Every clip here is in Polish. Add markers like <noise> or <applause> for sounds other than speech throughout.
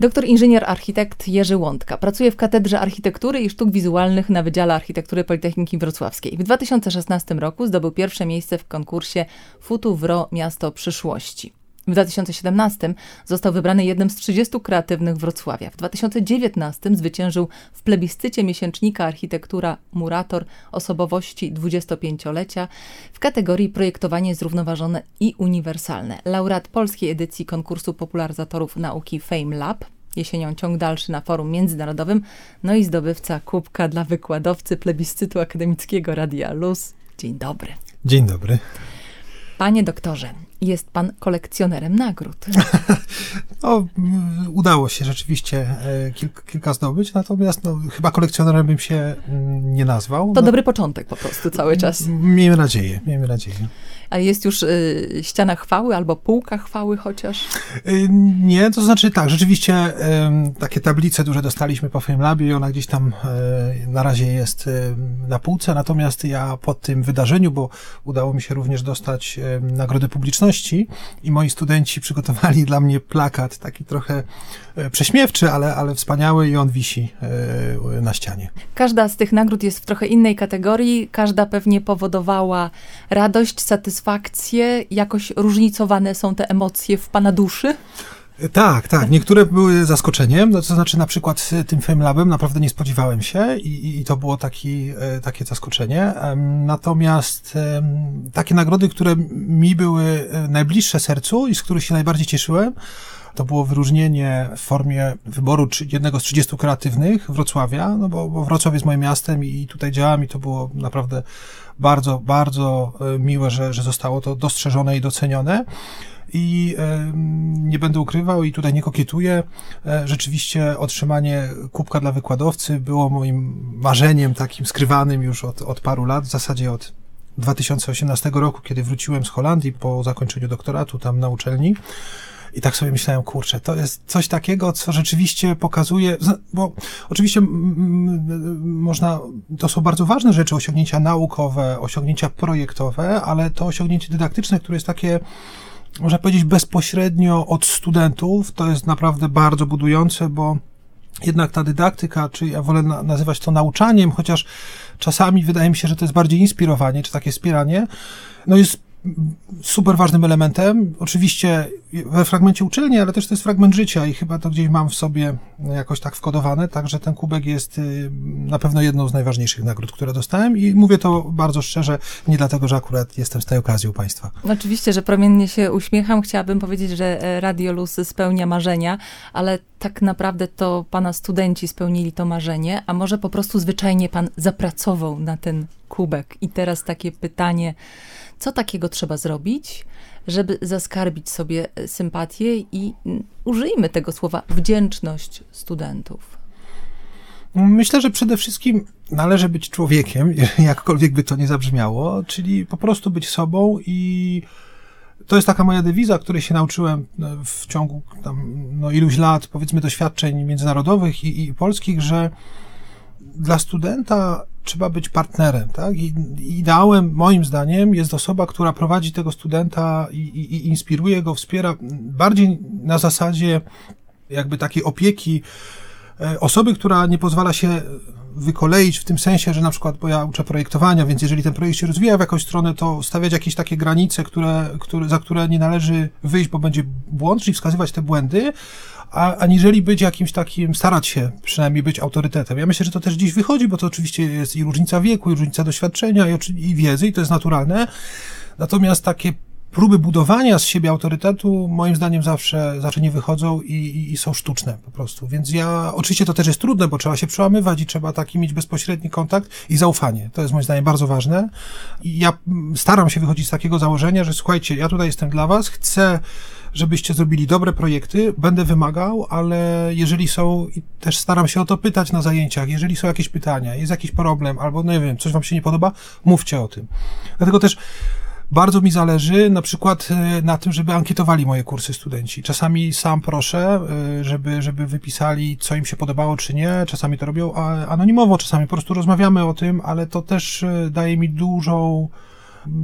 Doktor inżynier architekt Jerzy Łądka pracuje w Katedrze Architektury i Sztuk Wizualnych na Wydziale Architektury Politechniki Wrocławskiej. W 2016 roku zdobył pierwsze miejsce w konkursie Futu Wro Miasto Przyszłości. W 2017 został wybrany jednym z 30 kreatywnych Wrocławia. W 2019 zwyciężył w plebiscycie miesięcznika Architektura Murator osobowości 25-lecia w kategorii projektowanie zrównoważone i uniwersalne. Laureat polskiej edycji konkursu popularyzatorów nauki Fame Lab. Jesienią ciąg dalszy na forum międzynarodowym, no i zdobywca kubka dla wykładowcy plebiscytu akademickiego Radia Luz. Dzień dobry. Dzień dobry. Panie doktorze, jest pan kolekcjonerem nagród. <laughs> No, udało się rzeczywiście e, kilka, kilka zdobyć, natomiast no, chyba kolekcjonerem bym się mm, nie nazwał. To no, dobry początek po prostu cały czas. Miejmy nadzieję, miejmy nadzieję. A jest już y, ściana chwały albo półka chwały chociaż? Y, nie, to znaczy tak, rzeczywiście y, takie tablice duże dostaliśmy po FameLabie i ona gdzieś tam y, na razie jest na półce, natomiast ja po tym wydarzeniu, bo udało mi się również dostać nagrodę publiczności i moi studenci przygotowali dla mnie plakat, taki trochę prześmiewczy, ale, ale wspaniały i on wisi na ścianie. Każda z tych nagród jest w trochę innej kategorii, każda pewnie powodowała radość, satysfakcję? Jakoś różnicowane są te emocje w pana duszy? Tak, tak. Niektóre były zaskoczeniem, no, to znaczy na przykład tym FameLabem naprawdę nie spodziewałem się i, i to było taki, e, takie zaskoczenie. Natomiast takie nagrody, które mi były e, najbliższe sercu i z których się najbardziej cieszyłem, to było wyróżnienie w formie wyboru jednego z 30 kreatywnych Wrocławia, no bo, bo Wrocław jest moim miastem i tutaj działam i to było naprawdę bardzo, bardzo e, miłe, że, że zostało to dostrzeżone i docenione. I nie będę ukrywał i tutaj nie kokietuję. E, rzeczywiście otrzymanie kubka dla wykładowcy było moim marzeniem takim skrywanym już od, od paru lat, w zasadzie od 2018 roku, kiedy wróciłem z Holandii po zakończeniu doktoratu tam na uczelni. I tak sobie myślałem, kurczę, to jest coś takiego, co rzeczywiście pokazuje, bo oczywiście można, to są bardzo ważne rzeczy, osiągnięcia naukowe, osiągnięcia projektowe, ale to osiągnięcie dydaktyczne, które jest takie, można powiedzieć, bezpośrednio od studentów, to jest naprawdę bardzo budujące, bo jednak ta dydaktyka, czy ja wolę nazywać to nauczaniem, chociaż czasami wydaje mi się, że to jest bardziej inspirowanie, czy takie wspieranie, no jest super ważnym elementem. Oczywiście we fragmencie uczelni, ale też to jest fragment życia i chyba to gdzieś mam w sobie jakoś tak wkodowane, także ten kubek jest y, na pewno jedną z najważniejszych nagród, które dostałem i mówię to bardzo szczerze, nie dlatego, że akurat jestem z tej okazji u Państwa. Oczywiście, że promiennie się uśmiecham. Chciałabym powiedzieć, że e, Radio Luz spełnia marzenia, ale tak naprawdę to Pana studenci spełnili to marzenie, a może po prostu zwyczajnie Pan zapracował na ten kubek. I teraz takie pytanie, co takiego trzeba zrobić, żeby zaskarbić sobie e, sympatię i użyjmy tego słowa wdzięczność studentów? Myślę, że przede wszystkim należy być człowiekiem, <laughs> jakkolwiek by to nie zabrzmiało, czyli po prostu być sobą i to jest taka moja dewiza, której się nauczyłem e, w ciągu tam, no, iluś lat, powiedzmy, doświadczeń międzynarodowych i, i polskich, że dla studenta trzeba być partnerem, tak? I ideałem, moim zdaniem, jest osoba, która prowadzi tego studenta i, i, i inspiruje go, wspiera bardziej na zasadzie jakby takiej opieki e, osoby, która nie pozwala się wykoleić w tym sensie, że na przykład, bo ja uczę projektowania, więc jeżeli ten projekt się rozwija w jakąś stronę, to stawiać jakieś takie granice, które, które, za które nie należy wyjść, bo będzie błąd, czyli wskazywać te błędy, a, aniżeli być jakimś takim, starać się przynajmniej być autorytetem. Ja myślę, że to też dziś wychodzi, bo to oczywiście jest i różnica wieku, i różnica doświadczenia, i, i wiedzy, i to jest naturalne. Natomiast takie próby budowania z siebie autorytetu, moim zdaniem, zawsze, zawsze nie wychodzą i, i, i, są sztuczne po prostu. Więc ja, oczywiście to też jest trudne, bo trzeba się przełamywać i trzeba taki mieć bezpośredni kontakt i zaufanie. To jest moim zdaniem bardzo ważne. I ja staram się wychodzić z takiego założenia, że słuchajcie, ja tutaj jestem dla was, chcę żebyście zrobili dobre projekty, będę wymagał, ale jeżeli są, i też staram się o to pytać na zajęciach, jeżeli są jakieś pytania, jest jakiś problem, albo no nie wiem, coś wam się nie podoba, mówcie o tym. Dlatego też bardzo mi zależy na przykład e, na tym, żeby ankietowali moje kursy studenci. Czasami sam proszę, e, żeby, żeby wypisali, co im się podobało, czy nie. Czasami to robią anonimowo, czasami po prostu rozmawiamy o tym, ale to też e, daje mi dużą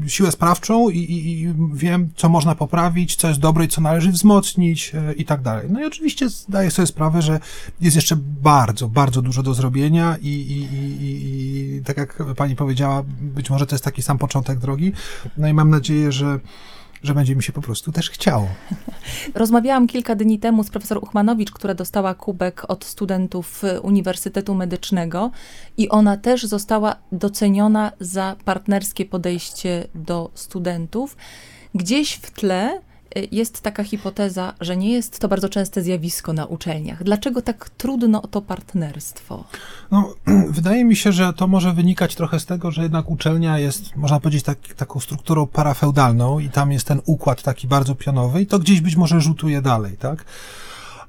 siłę sprawczą i, i, i wiem, co można poprawić, co jest dobre i co należy wzmocnić e, i tak dalej. No i oczywiście zdaję sobie sprawę, że jest jeszcze bardzo, bardzo dużo do zrobienia i, i, tak jak pani powiedziała, być może to jest taki sam początek drogi. No i mam nadzieję, że że będzie mi się po prostu też chciało. <laughs> Rozmawiałam kilka dni temu z profesor Uchmanowicz, która dostała kubek od studentów Uniwersytetu Medycznego i ona też została doceniona za partnerskie podejście do studentów. Gdzieś w tle Y, jest taka hipoteza, że nie jest to bardzo częste zjawisko na uczelniach. Dlaczego tak trudno o to partnerstwo? No, <clears throat> wydaje mi się, że to może wynikać trochę z tego, że jednak uczelnia jest, można powiedzieć, tak, taką strukturą parafeudalną i tam jest ten układ taki bardzo pionowy i to gdzieś być może rzutuje dalej, tak?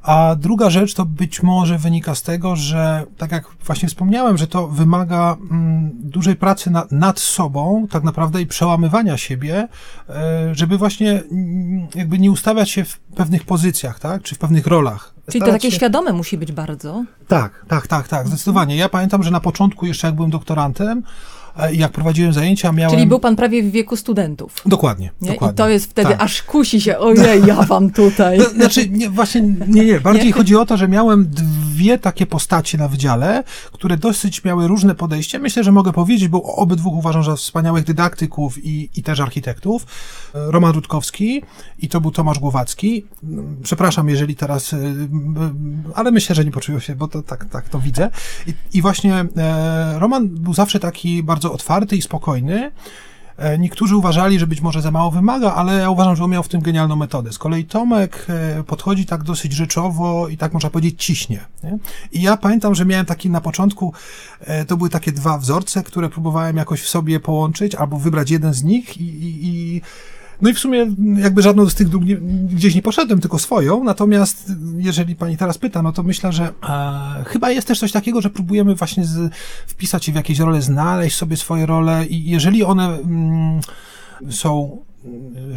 A druga rzecz to być może wynika z tego, że tak jak właśnie wspomniałem, że to wymaga mm, dużej pracy na, nad sobą, tak naprawdę i przełamywania siebie, e, żeby właśnie mm, jakby nie ustawiać się w pewnych pozycjach, tak, czy w pewnych rolach. Czyli to takie się... świadome musi być bardzo. Tak, tak, tak, tak, zdecydowanie. Ja pamiętam, że na początku, jeszcze jak byłem doktorantem, jak prowadziłem zajęcia, miałem... Czyli był pan prawie w wieku studentów. Dokładnie, nie? dokładnie. I to jest wtedy, tak. aż kusi się, ojej, ja wam tutaj. No, znaczy, nie, właśnie, nie, nie, bardziej nie? chodzi o to, że miałem dwie takie postacie na wydziale, które dosyć miały różne podejście. Myślę, że mogę powiedzieć, bo obydwu uważam za wspaniałych dydaktyków i, i też architektów. Roman Rutkowski i to był Tomasz Głowacki. Przepraszam, jeżeli teraz, y, ale myślę, że nie poczują się, bo to tak, tak to widzę. I, i właśnie e, Roman był zawsze taki bardzo bardzo otwarty i spokojny. E, niektórzy uważali, że być może za mało wymaga, ale ja uważam, że on miał w tym genialną metodę. Z kolei Tomek e, podchodzi tak dosyć rzeczowo i tak można powiedzieć ciśnie. Nie? I ja pamiętam, że miałem taki na początku, e, to były takie dwa wzorce, które próbowałem jakoś w sobie połączyć albo wybrać jeden z nich i, i, i no i w sumie jakby żadną z tych dróg nie, gdzieś nie poszedłem, tylko swoją. Natomiast jeżeli pani teraz pyta, no to myślę, że e, chyba jest też coś takiego, że próbujemy właśnie z, wpisać się w jakieś role, znaleźć sobie swoje role i jeżeli one mm, są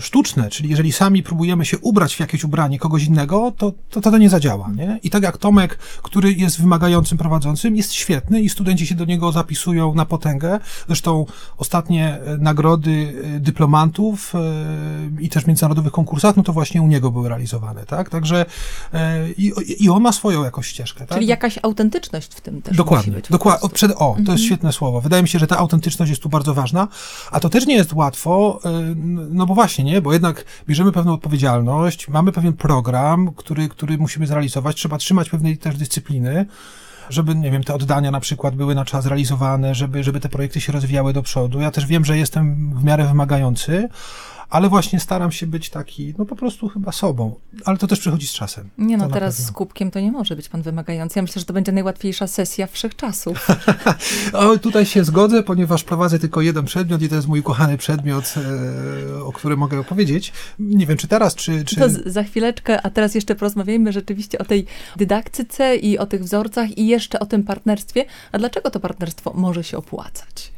sztuczne, czyli jeżeli sami próbujemy się ubrać w jakieś ubranie kogoś innego, to to, to nie zadziała. Nie? I tak jak Tomek, który jest wymagającym prowadzącym, jest świetny i studenci się do niego zapisują na potęgę. Zresztą ostatnie e, nagrody e, dyplomantów i też międzynarodowych konkursach, no to właśnie u niego były realizowane. Tak? Także i, i on ma swoją jakąś ścieżkę. Czyli tak? jakaś autentyczność w tym też Dokładnie. musi być. Dokładnie. Przed, o, to jest mhm. świetne słowo. Wydaje mi się, że ta autentyczność jest tu bardzo ważna, a to też nie jest łatwo no bo właśnie, nie? Bo jednak bierzemy pewną odpowiedzialność, mamy pewien program, który, który musimy zrealizować, trzeba trzymać pewnej też dyscypliny, żeby, nie wiem, te oddania na przykład były na czas realizowane, żeby, żeby te projekty się rozwijały do przodu. Ja też wiem, że jestem w miarę wymagający, ale właśnie staram się być taki, no po prostu chyba sobą, ale to też przychodzi z czasem. Nie no, teraz z kubkiem to nie może być pan wymagający. Ja myślę, że to będzie najłatwiejsza sesja wszechczasów. <laughs> o, tutaj się zgodzę, ponieważ prowadzę tylko jeden przedmiot i to jest mój ukochany przedmiot, e, o którym mogę opowiedzieć. Nie wiem, czy teraz, czy... czy... To za chwileczkę, a teraz jeszcze porozmawiajmy rzeczywiście o tej dydaktyce i o tych wzorcach i jeszcze o tym partnerstwie. A dlaczego to partnerstwo może się opłacać?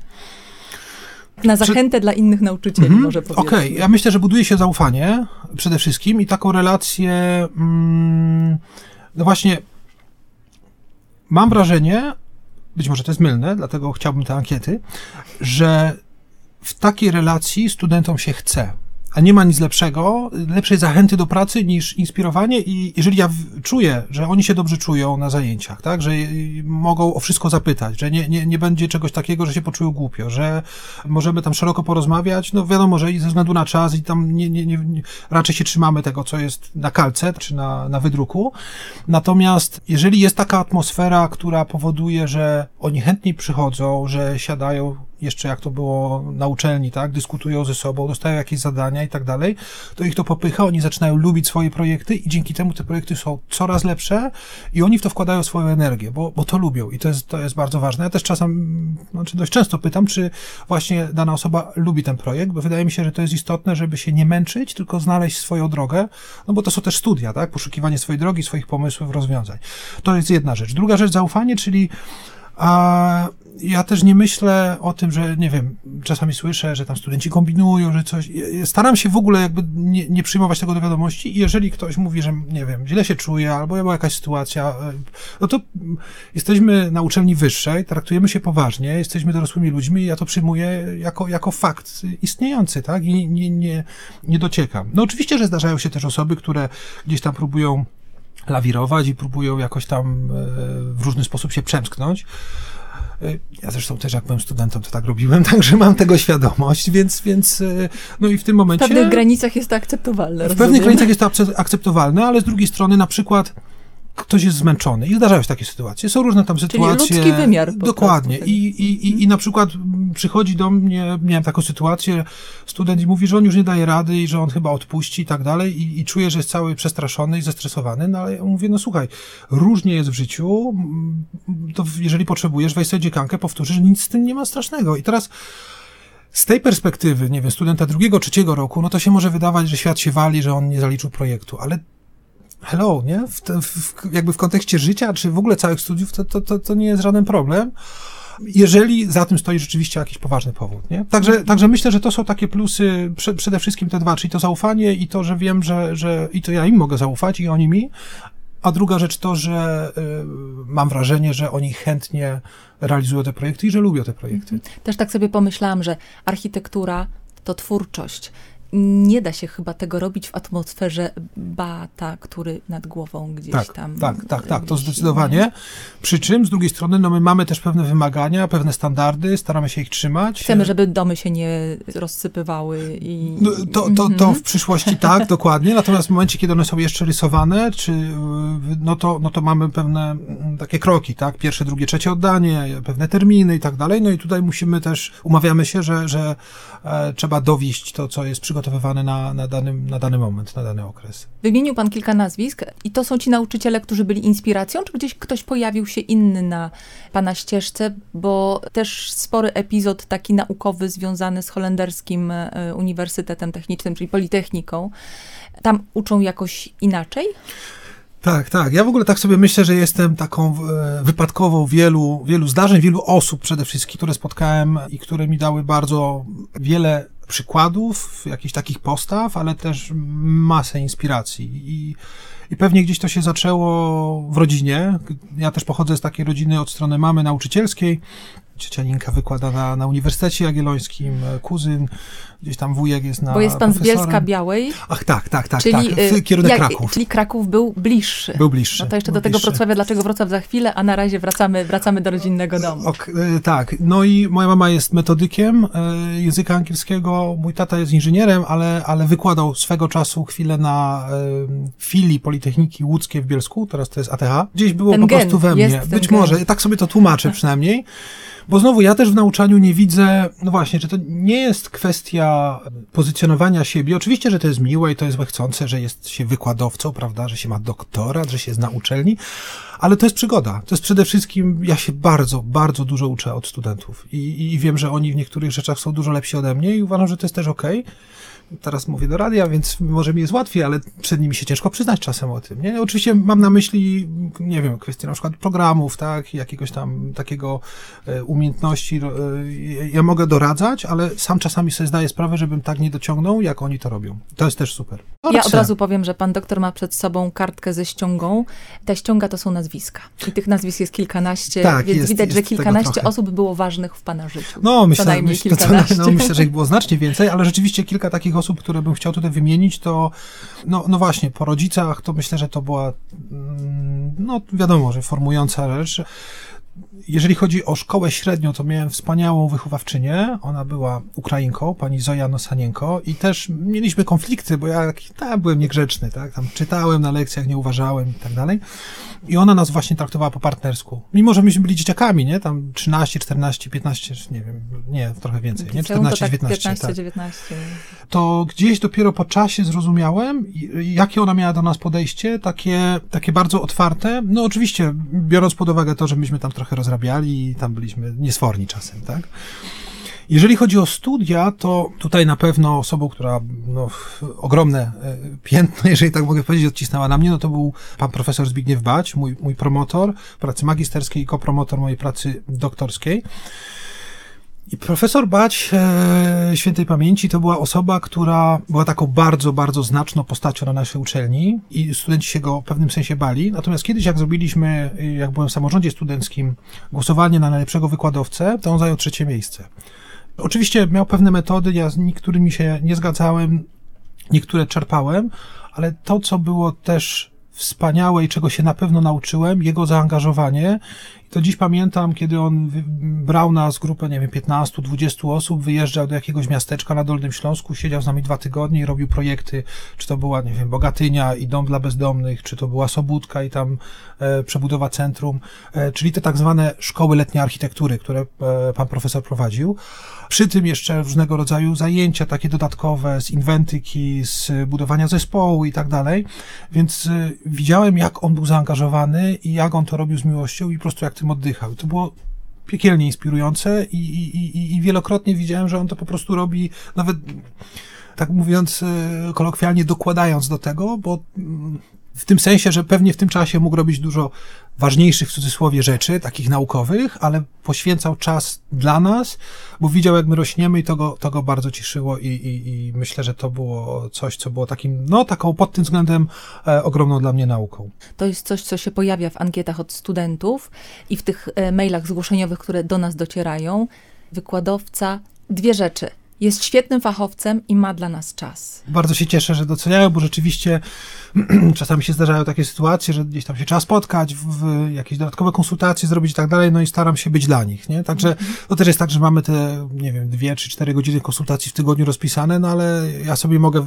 Na zachętę Czy... dla innych nauczycieli, mhm. może powiedzieć. Okej, okay. ja myślę, że buduje się zaufanie przede wszystkim i taką relację. Mm, no właśnie, mam wrażenie, być może to jest mylne, dlatego chciałbym te ankiety, że w takiej relacji studentom się chce a nie ma nic lepszego, lepszej zachęty do pracy niż inspirowanie i jeżeli ja czuję, że oni się dobrze czują na zajęciach, tak, że mogą o wszystko zapytać, że nie, nie, nie będzie czegoś takiego, że się poczują głupio, że możemy tam szeroko porozmawiać, no wiadomo, że i ze względu na czas i tam nie, nie, nie, raczej się trzymamy tego, co jest na kalce czy na, na wydruku. Natomiast jeżeli jest taka atmosfera, która powoduje, że oni chętniej przychodzą, że siadają jeszcze jak to było na uczelni, tak, dyskutują ze sobą, dostają jakieś zadania i tak dalej, to ich to popycha, oni zaczynają lubić swoje projekty i dzięki temu te projekty są coraz lepsze i oni w to wkładają swoją energię, bo, bo to lubią i to jest, to jest bardzo ważne. Ja też czasem, znaczy dość często pytam, czy właśnie dana osoba lubi ten projekt, bo wydaje mi się, że to jest istotne, żeby się nie męczyć, tylko znaleźć swoją drogę, no bo to są też studia, tak, poszukiwanie swojej drogi, swoich pomysłów, rozwiązań. To jest jedna rzecz. Druga rzecz, zaufanie, czyli A ja też nie myślę o tym, że nie wiem, czasami słyszę, że tam studenci kombinują, że coś. Staram się w ogóle jakby nie, nie przyjmować tego do wiadomości i jeżeli ktoś mówi, że nie wiem, źle się czuje albo była jakaś sytuacja, e, no to jesteśmy na uczelni wyższej, traktujemy się poważnie, jesteśmy dorosłymi ludźmi i ja to przyjmuję jako, jako fakt istniejący, tak? I nie, nie, nie dociekam. No oczywiście, że zdarzają się też osoby, które gdzieś tam próbują lawirować i próbują jakoś tam e, w różny sposób się przemsknąć. E, ja zresztą też jak byłem studentem, to tak robiłem, <laughs> także mam tego świadomość, więc, więc e, no i w tym momencie... W pewnych granicach jest to akceptowalne. W rozumiem. pewnych granicach jest to akceptowalne, ale z drugiej strony na przykład ktoś jest zmęczony i zdarzają się takie sytuacje. Są różne tam sytuacje. Czyli ludzki wymiar. Dokładnie. I, i, I, I na przykład przychodzi do mnie, miałem taką sytuację, student i mówi, że on już nie daje rady i że on chyba odpuści i tak dalej i, i czuje, że jest cały przestraszony i zestresowany, no ale ja mówię, no słuchaj, różnie jest w życiu, to jeżeli potrzebujesz, weź sobie dziekankę, powtórzysz, nic z tym nie ma strasznego. I teraz z tej perspektywy, nie wiem, studenta drugiego, trzeciego roku, no to się może wydawać, że świat się wali, że on nie zaliczył projektu, ale hello, nie? W, w, jakby w kontekście życia, czy w ogóle całych studiów, to, to, to, to nie jest żaden problem jeżeli za tym stoi rzeczywiście jakiś poważny powód. Nie? Także, także myślę, że to są takie plusy, prze, przede wszystkim te dwa, czyli to zaufanie i to, że wiem, że, że i to ja im mogę zaufać i oni mi, a druga rzecz to, że y, mam wrażenie, że oni chętnie realizują te projekty i że lubią te projekty. Mhm. Też tak sobie pomyślałam, że architektura to twórczość nie da się chyba tego robić w atmosferze bata, który nad głową gdzieś tak, tam. Tak, tak, tak, to zdecydowanie. Przy czym z drugiej strony no my mamy też pewne wymagania, pewne standardy, staramy się ich trzymać. Chcemy, żeby domy się nie rozsypywały i. No, to, to, to mhm. w przyszłości tak, <laughs> dokładnie. Natomiast w momencie, kiedy one są jeszcze rysowane, czy no to, no to mamy pewne mm, takie kroki, tak? Pierwsze, drugie, trzecie oddanie, pewne terminy i tak dalej. No i tutaj musimy też, umawiamy się, że, że e, trzeba dowieść to, co jest przygotowane przygotowywane na, na, danym, na dany moment, na dany okres. Wymienił Pan kilka nazwisk i to są ci nauczyciele, którzy byli inspiracją, czy gdzieś ktoś pojawił się inny na Pana ścieżce, bo też spory epizod taki naukowy związany z holenderskim e, Uniwersytetem Technicznym, czyli Politechniką, tam uczą jakoś inaczej? Tak, tak. Ja w ogóle tak sobie myślę, że jestem taką e, wypadkową wielu, wielu zdarzeń, wielu osób przede wszystkim, które spotkałem i które mi dały bardzo wiele przykładów, jakichś takich postaw, ale też masę inspiracji. I, I pewnie gdzieś to się zaczęło w rodzinie. Ja też pochodzę z takiej rodziny od strony mamy nauczycielskiej. Ciocia Ninka wykłada na, na Uniwersytecie Jagiellońskim, kuzyn gdzieś tam wujek jest na Bo jest pan profesorem. z Bielska Białej. Ach, tak, tak, tak, czyli, tak. Y, kierunek jak, Kraków. Czyli Kraków był bliższy. Był bliższy. No to jeszcze do tego bliższy. Wrocławia, dlaczego Wrocław za chwilę, a na razie wracamy, wracamy do rodzinnego domu. Ok, y, tak, no i moja mama jest metodykiem języka angielskiego, mój tata jest inżynierem, ale, ale wykładał swego czasu chwilę na filii Politechniki Łódzkiej w Bielsku, teraz to jest ATH. Gdzieś było ten po prostu we mnie. Być gen. może, tak sobie to tłumaczę przynajmniej. <laughs> Bo znowu ja też w nauczaniu nie widzę, no właśnie, że to nie jest kwestia pozycjonowania siebie. Oczywiście, że to jest miłe i to jest chcące, że jest się wykładowcą, prawda, że się ma doktorat, że się jest na uczelni, ale to jest przygoda. To jest przede wszystkim, ja się bardzo, bardzo dużo uczę od studentów i, i wiem, że oni w niektórych rzeczach są dużo lepsi ode mnie i uważam, że to jest też okej. Okay teraz mówię do radia, więc może mi jest łatwiej, ale przed nimi się ciężko przyznać czasem o tym. Nie? Oczywiście mam na myśli, nie wiem, kwestię na przykład programów, tak, jakiegoś tam takiego e, umiejętności. E, ja mogę doradzać, ale sam czasami sobie zdaję sprawę, żebym tak nie dociągnął, jak oni to robią. To jest też super. Ja od razu powiem, że pan doktor ma przed sobą kartkę ze ściągą. Ta ściąga to są nazwiska. I tych nazwisk jest kilkanaście, tak, więc jest, widać, jest że kilkanaście osób było ważnych w pana życiu. No, myślę, myślę, to, no, myślę, że ich było znacznie więcej, ale rzeczywiście kilka takich takich osób, które bym chciał tutaj wymienić, to no, no właśnie, po rodzicach to myślę, że to była, mm, no wiadomo, że formująca rzecz. Jeżeli chodzi o szkołę średnią, to miałem wspaniałą wychowawczynię. Ona była Ukrainką, pani Zoja Nosanienko i też mieliśmy konflikty, bo ja tak, byłem niegrzeczny, tak? Tam czytałem na lekcjach, nie uważałem i tak dalej. I ona nas właśnie traktowała po partnersku. Mimo, że myśmy byli dzieciakami, nie? Tam 13, 14, 15, nie wiem, nie, trochę więcej, nie? 14, tak 19. 15, tak. 19. To gdzieś dopiero po czasie zrozumiałem, jakie ona miała do nas podejście, takie, takie bardzo otwarte. No oczywiście, biorąc pod uwagę to, że myśmy tam trochę rozrabiali i tam byliśmy niesforni czasem, tak? Jeżeli chodzi o studia, to tutaj na pewno osobą, która no, ogromne e, piętno, <laughs> jeżeli tak mogę powiedzieć, odcisnęła na mnie, no to był pan profesor Zbigniew Bać, mój, mój promotor pracy magisterskiej i kopromotor mojej pracy doktorskiej. I profesor Bać e, świętej pamięci to była osoba, która była taką bardzo, bardzo znaczną postacią na naszej uczelni i studenci się go w pewnym sensie bali. Natomiast kiedyś, jak zrobiliśmy, jak byłem w samorządzie studenckim, głosowanie na najlepszego wykładowcę, to on zajął trzecie miejsce. Oczywiście miał pewne metody, ja z niektórymi się nie zgadzałem, niektóre czerpałem, ale to, co było też wspaniałe i czego się na pewno nauczyłem, jego zaangażowanie to dziś pamiętam, kiedy on brał nas grupę, nie wiem, 15-20 osób, wyjeżdżał do jakiegoś miasteczka na Dolnym Śląsku, siedział z nami dwa tygodnie i robił projekty, czy to była, nie wiem, Bogatynia i Dom dla Bezdomnych, czy to była Sobótka i tam e, przebudowa centrum, e, czyli te tak zwane szkoły letniej architektury, które e, pan profesor prowadził. Przy tym jeszcze różnego rodzaju zajęcia takie dodatkowe z inwentyki, z budowania zespołu i tak dalej, więc e, widziałem, jak on był zaangażowany i jak on to robił z miłością i po prostu jak tym oddychał. To było piekielnie inspirujące i, i, i, i wielokrotnie widziałem, że on to po prostu robi nawet tak mówiąc e, kolokwialnie, dokładając do tego, bo mm, w tym sensie, że pewnie w tym czasie mógł robić dużo ważniejszych w cudzysłowie rzeczy, takich naukowych, ale poświęcał czas dla nas, bo widział, jak my rośniemy i to go, to go bardzo cieszyło i, i, i myślę, że to było coś, co było takim, no taką pod tym względem e, ogromną dla mnie nauką. To jest coś, co się pojawia w ankietach od studentów i w tych e, mailach zgłoszeniowych, które do nas docierają. Wykładowca, dwie rzeczy – jest świetnym fachowcem i ma dla nas czas. Bardzo się cieszę, że doceniają, bo rzeczywiście <clears throat> czasami się zdarzają takie sytuacje, że gdzieś tam się trzeba spotkać, w jakieś dodatkowe konsultacje zrobić i tak dalej, no i staram się być dla nich, nie? Także to też jest tak, że mamy te, nie wiem, dwie czy cztery godziny konsultacji w tygodniu rozpisane, no ale ja sobie mogę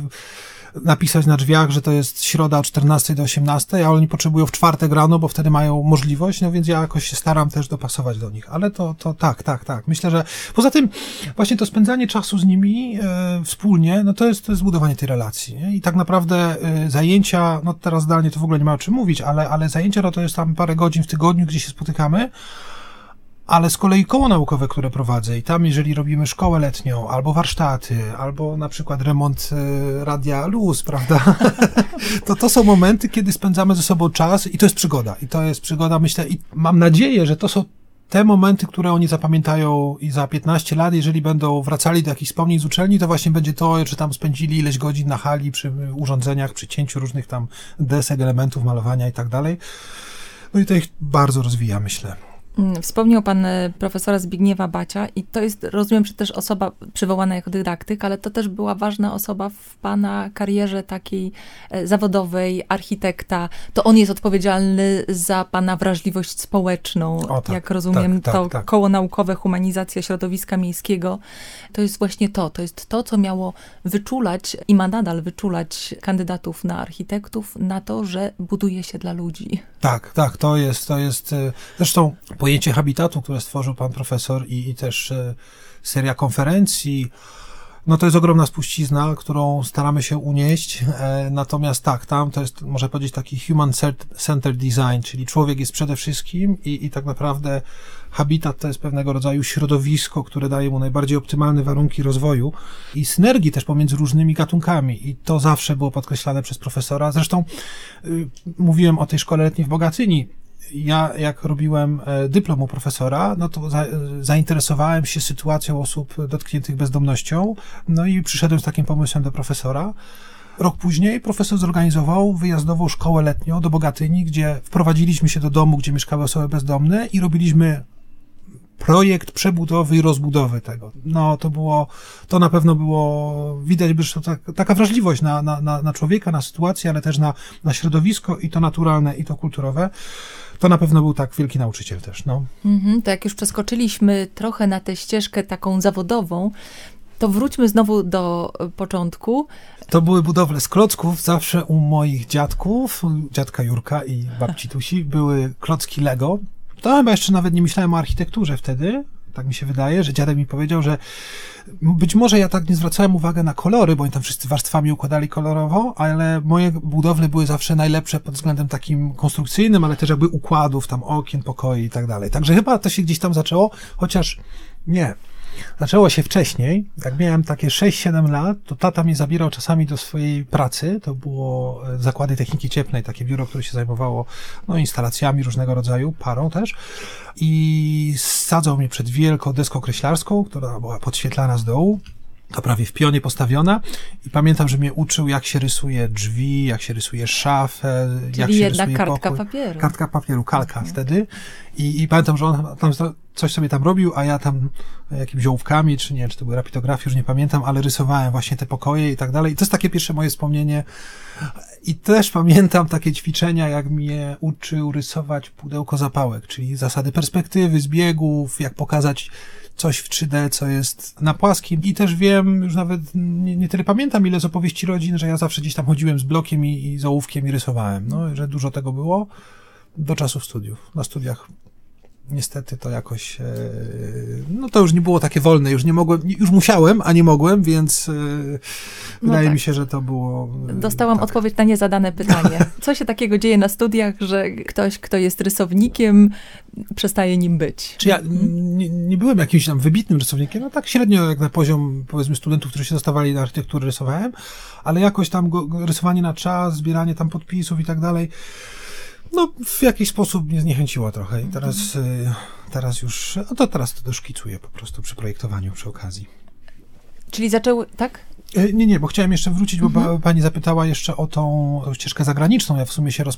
napisać na drzwiach, że to jest środa od 14 do 18, a oni potrzebują w czwartek rano, bo wtedy mają możliwość, no więc ja jakoś się staram też dopasować do nich. Ale to, to tak, tak, tak. Myślę, że poza tym właśnie to spędzanie czasu z nimi e, wspólnie, no to jest, to jest zbudowanie tej relacji. Nie? I tak naprawdę e, zajęcia, no teraz zdalnie to w ogóle nie ma o czym mówić, ale, ale zajęcia no to jest tam parę godzin w tygodniu, gdzie się spotykamy, ale z kolei koło naukowe, które prowadzę i tam jeżeli robimy szkołę letnią, albo warsztaty, albo na przykład remont e, radia luz, prawda, <laughs> to to są momenty, kiedy spędzamy ze sobą czas i to jest przygoda. I to jest przygoda, myślę, i mam nadzieję, że to są te momenty, które oni zapamiętają i za 15 lat, jeżeli będą wracali do jakichś wspomnień z uczelni, to właśnie będzie to, czy tam spędzili ileś godzin na hali przy urządzeniach, przy cięciu różnych tam desek, elementów malowania i tak dalej. No i to ich bardzo rozwija, myślę. Mm, wspomniał pan e, profesora Zbigniewa Bacia i to jest, rozumiem, że też osoba przywołana jako dydaktyk, ale to też była ważna osoba w pana karierze takiej e, zawodowej, architekta. To on jest odpowiedzialny za pana wrażliwość społeczną, o, tak, jak rozumiem, tak, tak, to tak. koło naukowe, humanizacja środowiska miejskiego. To jest właśnie to, to jest to, co miało wyczulać i ma nadal wyczulać kandydatów na architektów na to, że buduje się dla ludzi. Tak, tak, to jest, to jest, e, zresztą pojęcie habitatu, które stworzył pan profesor i, i też e, seria konferencji, no to jest ogromna spuścizna, którą staramy się unieść. E, natomiast tak, tam to jest, można powiedzieć, taki human-centered design, czyli człowiek jest przede wszystkim i, i tak naprawdę habitat to jest pewnego rodzaju środowisko, które daje mu najbardziej optymalne warunki rozwoju i synergii też pomiędzy różnymi gatunkami. I to zawsze było podkreślane przez profesora. Zresztą y, mówiłem o tej szkole letniej w Bogatyni ja jak robiłem e, dyplom u profesora, no to za, zainteresowałem się sytuacją osób dotkniętych bezdomnością, no i przyszedłem z takim pomysłem do profesora. Rok później profesor zorganizował wyjazdową szkołę letnią do Bogatyni, gdzie wprowadziliśmy się do domu, gdzie mieszkały osoby bezdomne i robiliśmy projekt przebudowy i rozbudowy tego. No, to było, to na pewno było, widać, że to tak, taka wrażliwość na, na, na człowieka, na sytuację, ale też na, na środowisko i to naturalne, i to kulturowe. To na pewno był tak wielki nauczyciel też, no. Mhm, to jak już przeskoczyliśmy trochę na tę ścieżkę taką zawodową, to wróćmy znowu do początku. To były budowle z klocków. Zawsze u moich dziadków, dziadka Jurka i babci Tusi, były klocki Lego. To chyba jeszcze nawet nie myślałem o architekturze wtedy, tak mi się wydaje, że dziadek mi powiedział, że być może ja tak nie zwracałem uwagi na kolory, bo oni tam wszyscy warstwami układali kolorowo, ale moje budowle były zawsze najlepsze pod względem takim konstrukcyjnym, ale też jakby układów, tam okien, pokoi i tak dalej. Także chyba to się gdzieś tam zaczęło, chociaż nie. Zaczęło się wcześniej. Jak miałem takie 6-7 lat, to tata mnie zabierał czasami do swojej pracy. To było e, Zakłady Techniki Cieplnej, takie biuro, które się zajmowało no, instalacjami różnego rodzaju, parą też. I sadzał mnie przed wielką deską kreślarską, która była podświetlana z dołu to prawie w pionie postawiona i pamiętam, że mnie uczył, jak się rysuje drzwi, jak się rysuje szafę, Czyli jak się jednak rysuje kartka pokój. papieru. Kartka papieru, kalka wtedy. I, I pamiętam, że on tam coś sobie tam robił, a ja tam jakimiś ołówkami, czy nie, czy to były rapidografie, już nie pamiętam, ale rysowałem właśnie te pokoje i tak dalej. I to jest takie pierwsze moje wspomnienie. I też pamiętam takie ćwiczenia, jak mnie uczył rysować pudełko zapałek, czyli zasady perspektywy, zbiegów, jak pokazać coś w 3D, co jest na płaskim. I też wiem, już nawet nie, nie tyle pamiętam, ile z opowieści rodzin, że ja zawsze gdzieś tam chodziłem z blokiem i, i z ołówkiem i rysowałem. No, że dużo tego było do czasów studiów. Na studiach niestety to jakoś, e, no to już nie było takie wolne, już nie mogłem, już musiałem, a nie mogłem, więc e, wydaje tak. mi się, że to było... e, Dostałam tak. odpowiedź na niezadane pytanie. <laughs> Co się takiego dzieje na studiach, że ktoś, kto jest rysownikiem, przestaje nim być? Czy ja nie, nie byłem jakimś tam wybitnym rysownikiem, no tak średnio jak na poziom, powiedzmy, studentów, którzy się dostawali na architekturę rysowałem, ale jakoś tam go, rysowanie na czas, zbieranie tam podpisów i tak dalej, no w jakiś sposób mnie zniechęciło trochę i teraz, y, teraz już, no to teraz to szkicuję po prostu przy projektowaniu, przy okazji. Czyli zaczęły, tak? E, Nie, nie, bo chciałem jeszcze wrócić, bo Mhm. pa- pani zapytała jeszcze o tą ścieżkę zagraniczną. Ja w sumie się roz,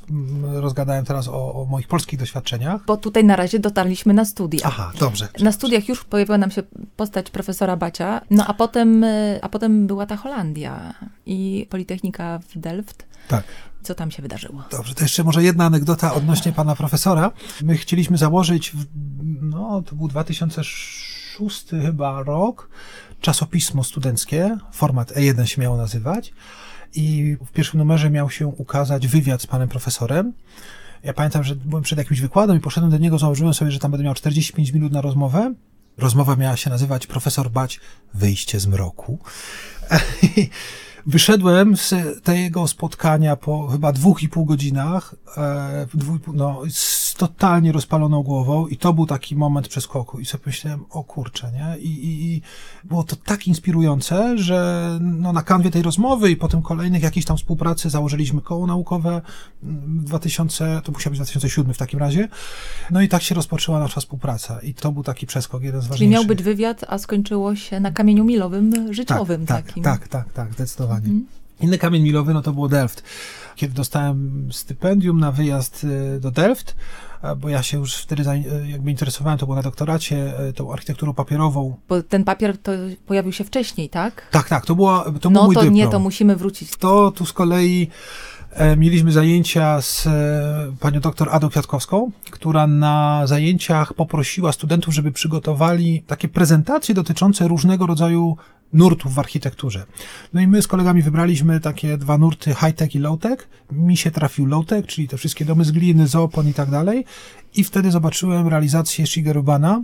rozgadałem teraz o, o moich polskich doświadczeniach. Bo tutaj na razie dotarliśmy na studia. Aha, dobrze. Na studiach już pojawiła nam się postać profesora Bacia, no a potem, y, a potem była ta Holandia i Politechnika w Delft. Tak. Co tam się wydarzyło? Dobrze, to jeszcze może jedna anegdota odnośnie pana profesora. My chcieliśmy założyć, w, no to był 2006 chyba rok, czasopismo studenckie, format E1 się miało nazywać i w pierwszym numerze miał się ukazać wywiad z panem profesorem. Ja pamiętam, że byłem przed jakimś wykładem i poszedłem do niego, założyłem sobie, że tam będę miał 45 minut na rozmowę. Rozmowa miała się nazywać Profesor Bać Wyjście z mroku. <laughs> Wyszedłem z tego spotkania po chyba dwóch i pół godzinach, e, no, z totalnie rozpaloną głową i to był taki moment przeskoku i sobie myślałem, o kurczę, nie? I, i, i było to tak inspirujące, że no, na kanwie tej rozmowy i potem kolejnych jakichś tam współpracy założyliśmy koło naukowe w 2000, to musiał być 2007 w takim razie, no i tak się rozpoczęła nasza współpraca i to był taki przeskok, jeden z Czyli ważniejszych. miał być wywiad, a skończyło się na kamieniu milowym życiowym tak, takim. Tak, tak, tak, zdecydowanie. Inny kamień milowy, no to było Delft. Kiedy dostałem stypendium na wyjazd y, do Delft, bo ja się już wtedy y, jakby interesowałem, to było na doktoracie, y, tą architekturą papierową. Bo ten papier to pojawił się wcześniej, tak? Tak, tak, to, była, to był no mój to dyplom. nie, to musimy wrócić. To tu z kolei e, mieliśmy zajęcia z e, panią doktor Adą Kwiatkowską, która na zajęciach poprosiła studentów, żeby przygotowali takie prezentacje dotyczące różnego rodzaju nurtów w architekturze. No i my z kolegami wybraliśmy takie dwa nurty high-tech i low-tech. Mi się trafił low-tech, czyli te wszystkie domy z gliny, zoopon i tak dalej. I wtedy zobaczyłem realizację Shigeru Bana,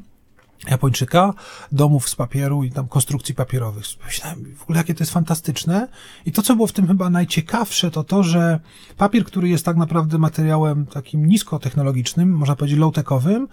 Japończyka, domów z papieru i tam konstrukcji papierowych. Myślałem w ogóle, jakie to jest fantastyczne. I to, co było w tym chyba najciekawsze, to to, że papier, który jest tak naprawdę materiałem takim niskotechnologicznym, można powiedzieć low-techowym,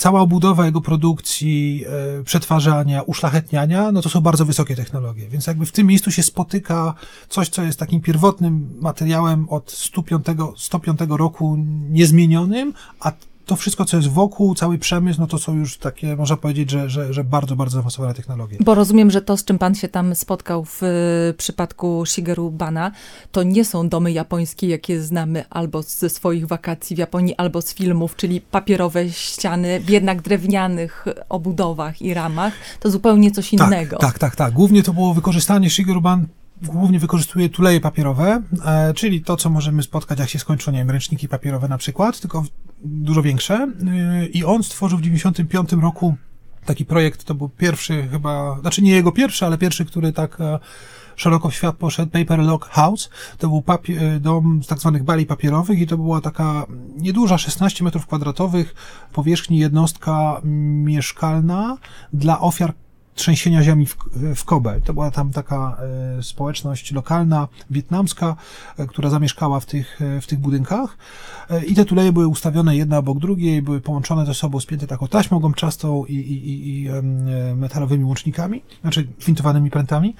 cała obudowa jego produkcji, e, przetwarzania, uszlachetniania, no to są bardzo wysokie technologie. Więc jakby w tym miejscu się spotyka coś, co jest takim pierwotnym materiałem od 105, 105 roku niezmienionym, a to wszystko, co jest wokół, cały przemysł, no to są już takie, można powiedzieć, że, że, że bardzo, bardzo zaawansowane technologie. Bo rozumiem, że to, z czym pan się tam spotkał w y, przypadku Shigeru Bana, to nie są domy japońskie, jakie znamy albo ze swoich wakacji w Japonii, albo z filmów, czyli papierowe ściany w jednak drewnianych obudowach i ramach. To zupełnie coś innego. Tak, tak, tak, tak. Głównie to było wykorzystanie Shigeru Ban głównie wykorzystuje tuleje papierowe, e, czyli to, co możemy spotkać, jak się skończą, nie wiem, ręczniki papierowe na przykład, tylko dużo większe. E, I on stworzył w 95 roku taki projekt, to był pierwszy chyba, znaczy nie jego pierwszy, ale pierwszy, który tak e, szeroko w świat poszedł, Paper Log House. To był papie- e, dom z tak zwanych bali papierowych i to była taka nieduża, 16 metrów kwadratowych powierzchni jednostka mieszkalna dla ofiar trzęsienia ziemi w, w Kobe. To była tam taka e, społeczność lokalna, wietnamska, e, która zamieszkała w tych, e, w tych budynkach. I te tuleje były ustawione jedna obok drugiej, były połączone ze sobą, spięte taką taśmą gąbczastą i, i, i, metalowymi łącznikami, znaczy kwintowanymi prętami.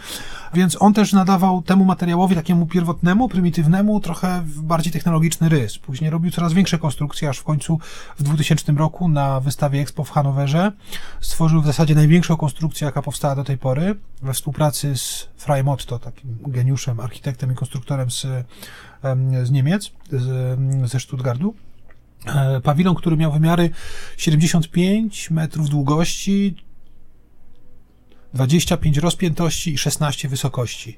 Więc on też nadawał temu materiałowi takiemu pierwotnemu, prymitywnemu, trochę bardziej technologiczny rys. Później robił coraz większe konstrukcje, aż w końcu w 2000 roku na wystawie Expo w Hanowerze stworzył w zasadzie największą konstrukcję, jaka powstała do tej pory, we współpracy z Frei Motto, takim geniuszem, architektem i konstruktorem z, z Niemiec, z, ze Stuttgartu. E, Pawilon, który miał wymiary 75 metrów długości, 25 rozpiętości i 16 wysokości.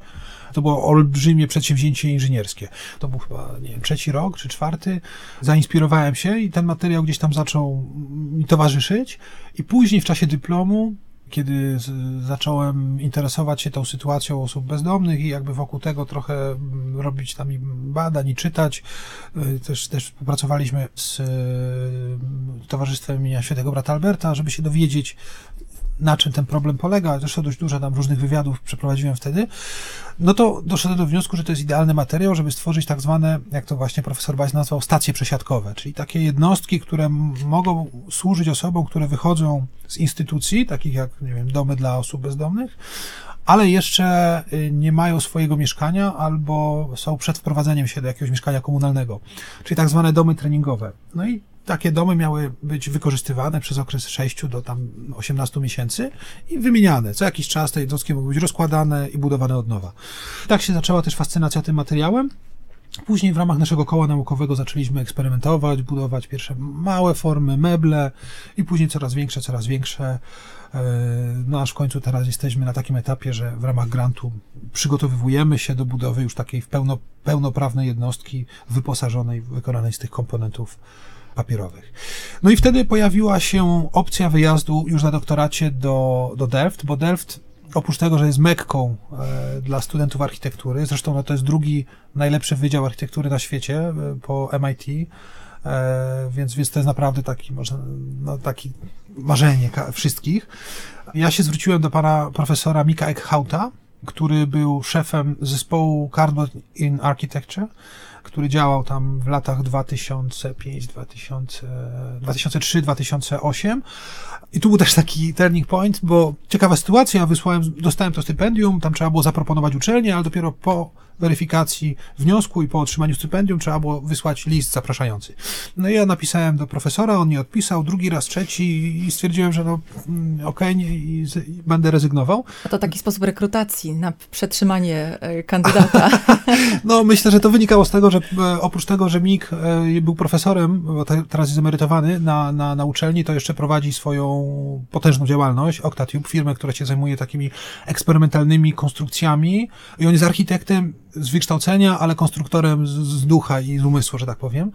To było olbrzymie przedsięwzięcie inżynierskie. To był chyba, nie wiem, trzeci rok czy czwarty. Zainspirowałem się i ten materiał gdzieś tam zaczął mi towarzyszyć. I później w czasie dyplomu, kiedy zacząłem interesować się tą sytuacją osób bezdomnych i jakby wokół tego trochę mm, robić tam i badań i czytać, y, też, też współpracowaliśmy z y, Towarzystwem imienia Świętego Brata Alberta, żeby się dowiedzieć, na czym ten problem polega, zresztą dość dużo tam różnych wywiadów przeprowadziłem wtedy, no to doszedłem do wniosku, że to jest idealny materiał, żeby stworzyć tak zwane, jak to właśnie profesor Baś nazwał, stacje przesiadkowe, czyli takie jednostki, które mogą służyć osobom, które wychodzą z instytucji, takich jak, nie wiem, domy dla osób bezdomnych, ale jeszcze y, nie mają swojego mieszkania albo są przed wprowadzeniem się do jakiegoś mieszkania komunalnego, czyli tak zwane domy treningowe. No i takie domy miały być wykorzystywane przez okres 6 do tam 18 miesięcy i wymieniane. Co jakiś czas te jednostki mogły być rozkładane i budowane od nowa. Tak się zaczęła też fascynacja tym materiałem. Później w ramach naszego koła naukowego zaczęliśmy eksperymentować, budować pierwsze małe formy, meble i później coraz większe, coraz większe. E, No aż w końcu teraz jesteśmy na takim etapie, że w ramach grantu przygotowujemy się do budowy już takiej pełno, pełnoprawnej jednostki wyposażonej, wykonanej z tych komponentów papierowych. No i wtedy pojawiła się opcja wyjazdu już na doktoracie do, do Delft, bo Delft oprócz tego, że jest mekką e, dla studentów architektury, zresztą no, to jest drugi najlepszy wydział architektury na świecie e, po MIT, e, więc, więc to jest naprawdę taki, może, no, taki marzenie wszystkich. Ja się zwróciłem do pana profesora Mika Eckhouta, który był szefem zespołu Cardboard in Architecture, który działał tam w latach 2005, 2000, 2003, 2008. I tu był też taki turning point, bo ciekawa sytuacja, wysłałem, dostałem to stypendium, tam trzeba było zaproponować uczelnię, ale dopiero po weryfikacji wniosku i po otrzymaniu stypendium trzeba było wysłać list zapraszający. No i ja napisałem do profesora, on nie odpisał, drugi raz, trzeci i stwierdziłem, że no mm, okej, i będę rezygnował. A to taki sposób rekrutacji na przetrzymanie e, kandydata. <laughs> No, myślę, że to wynikało z tego, że e, oprócz tego, że Mik e, był profesorem, bo te, teraz jest emerytowany na, na, na uczelni, to jeszcze prowadzi swoją potężną działalność, Octatube, firmę, która się zajmuje takimi eksperymentalnymi konstrukcjami i on jest architektem z wykształcenia, ale konstruktorem z, z ducha i z umysłu, że tak powiem.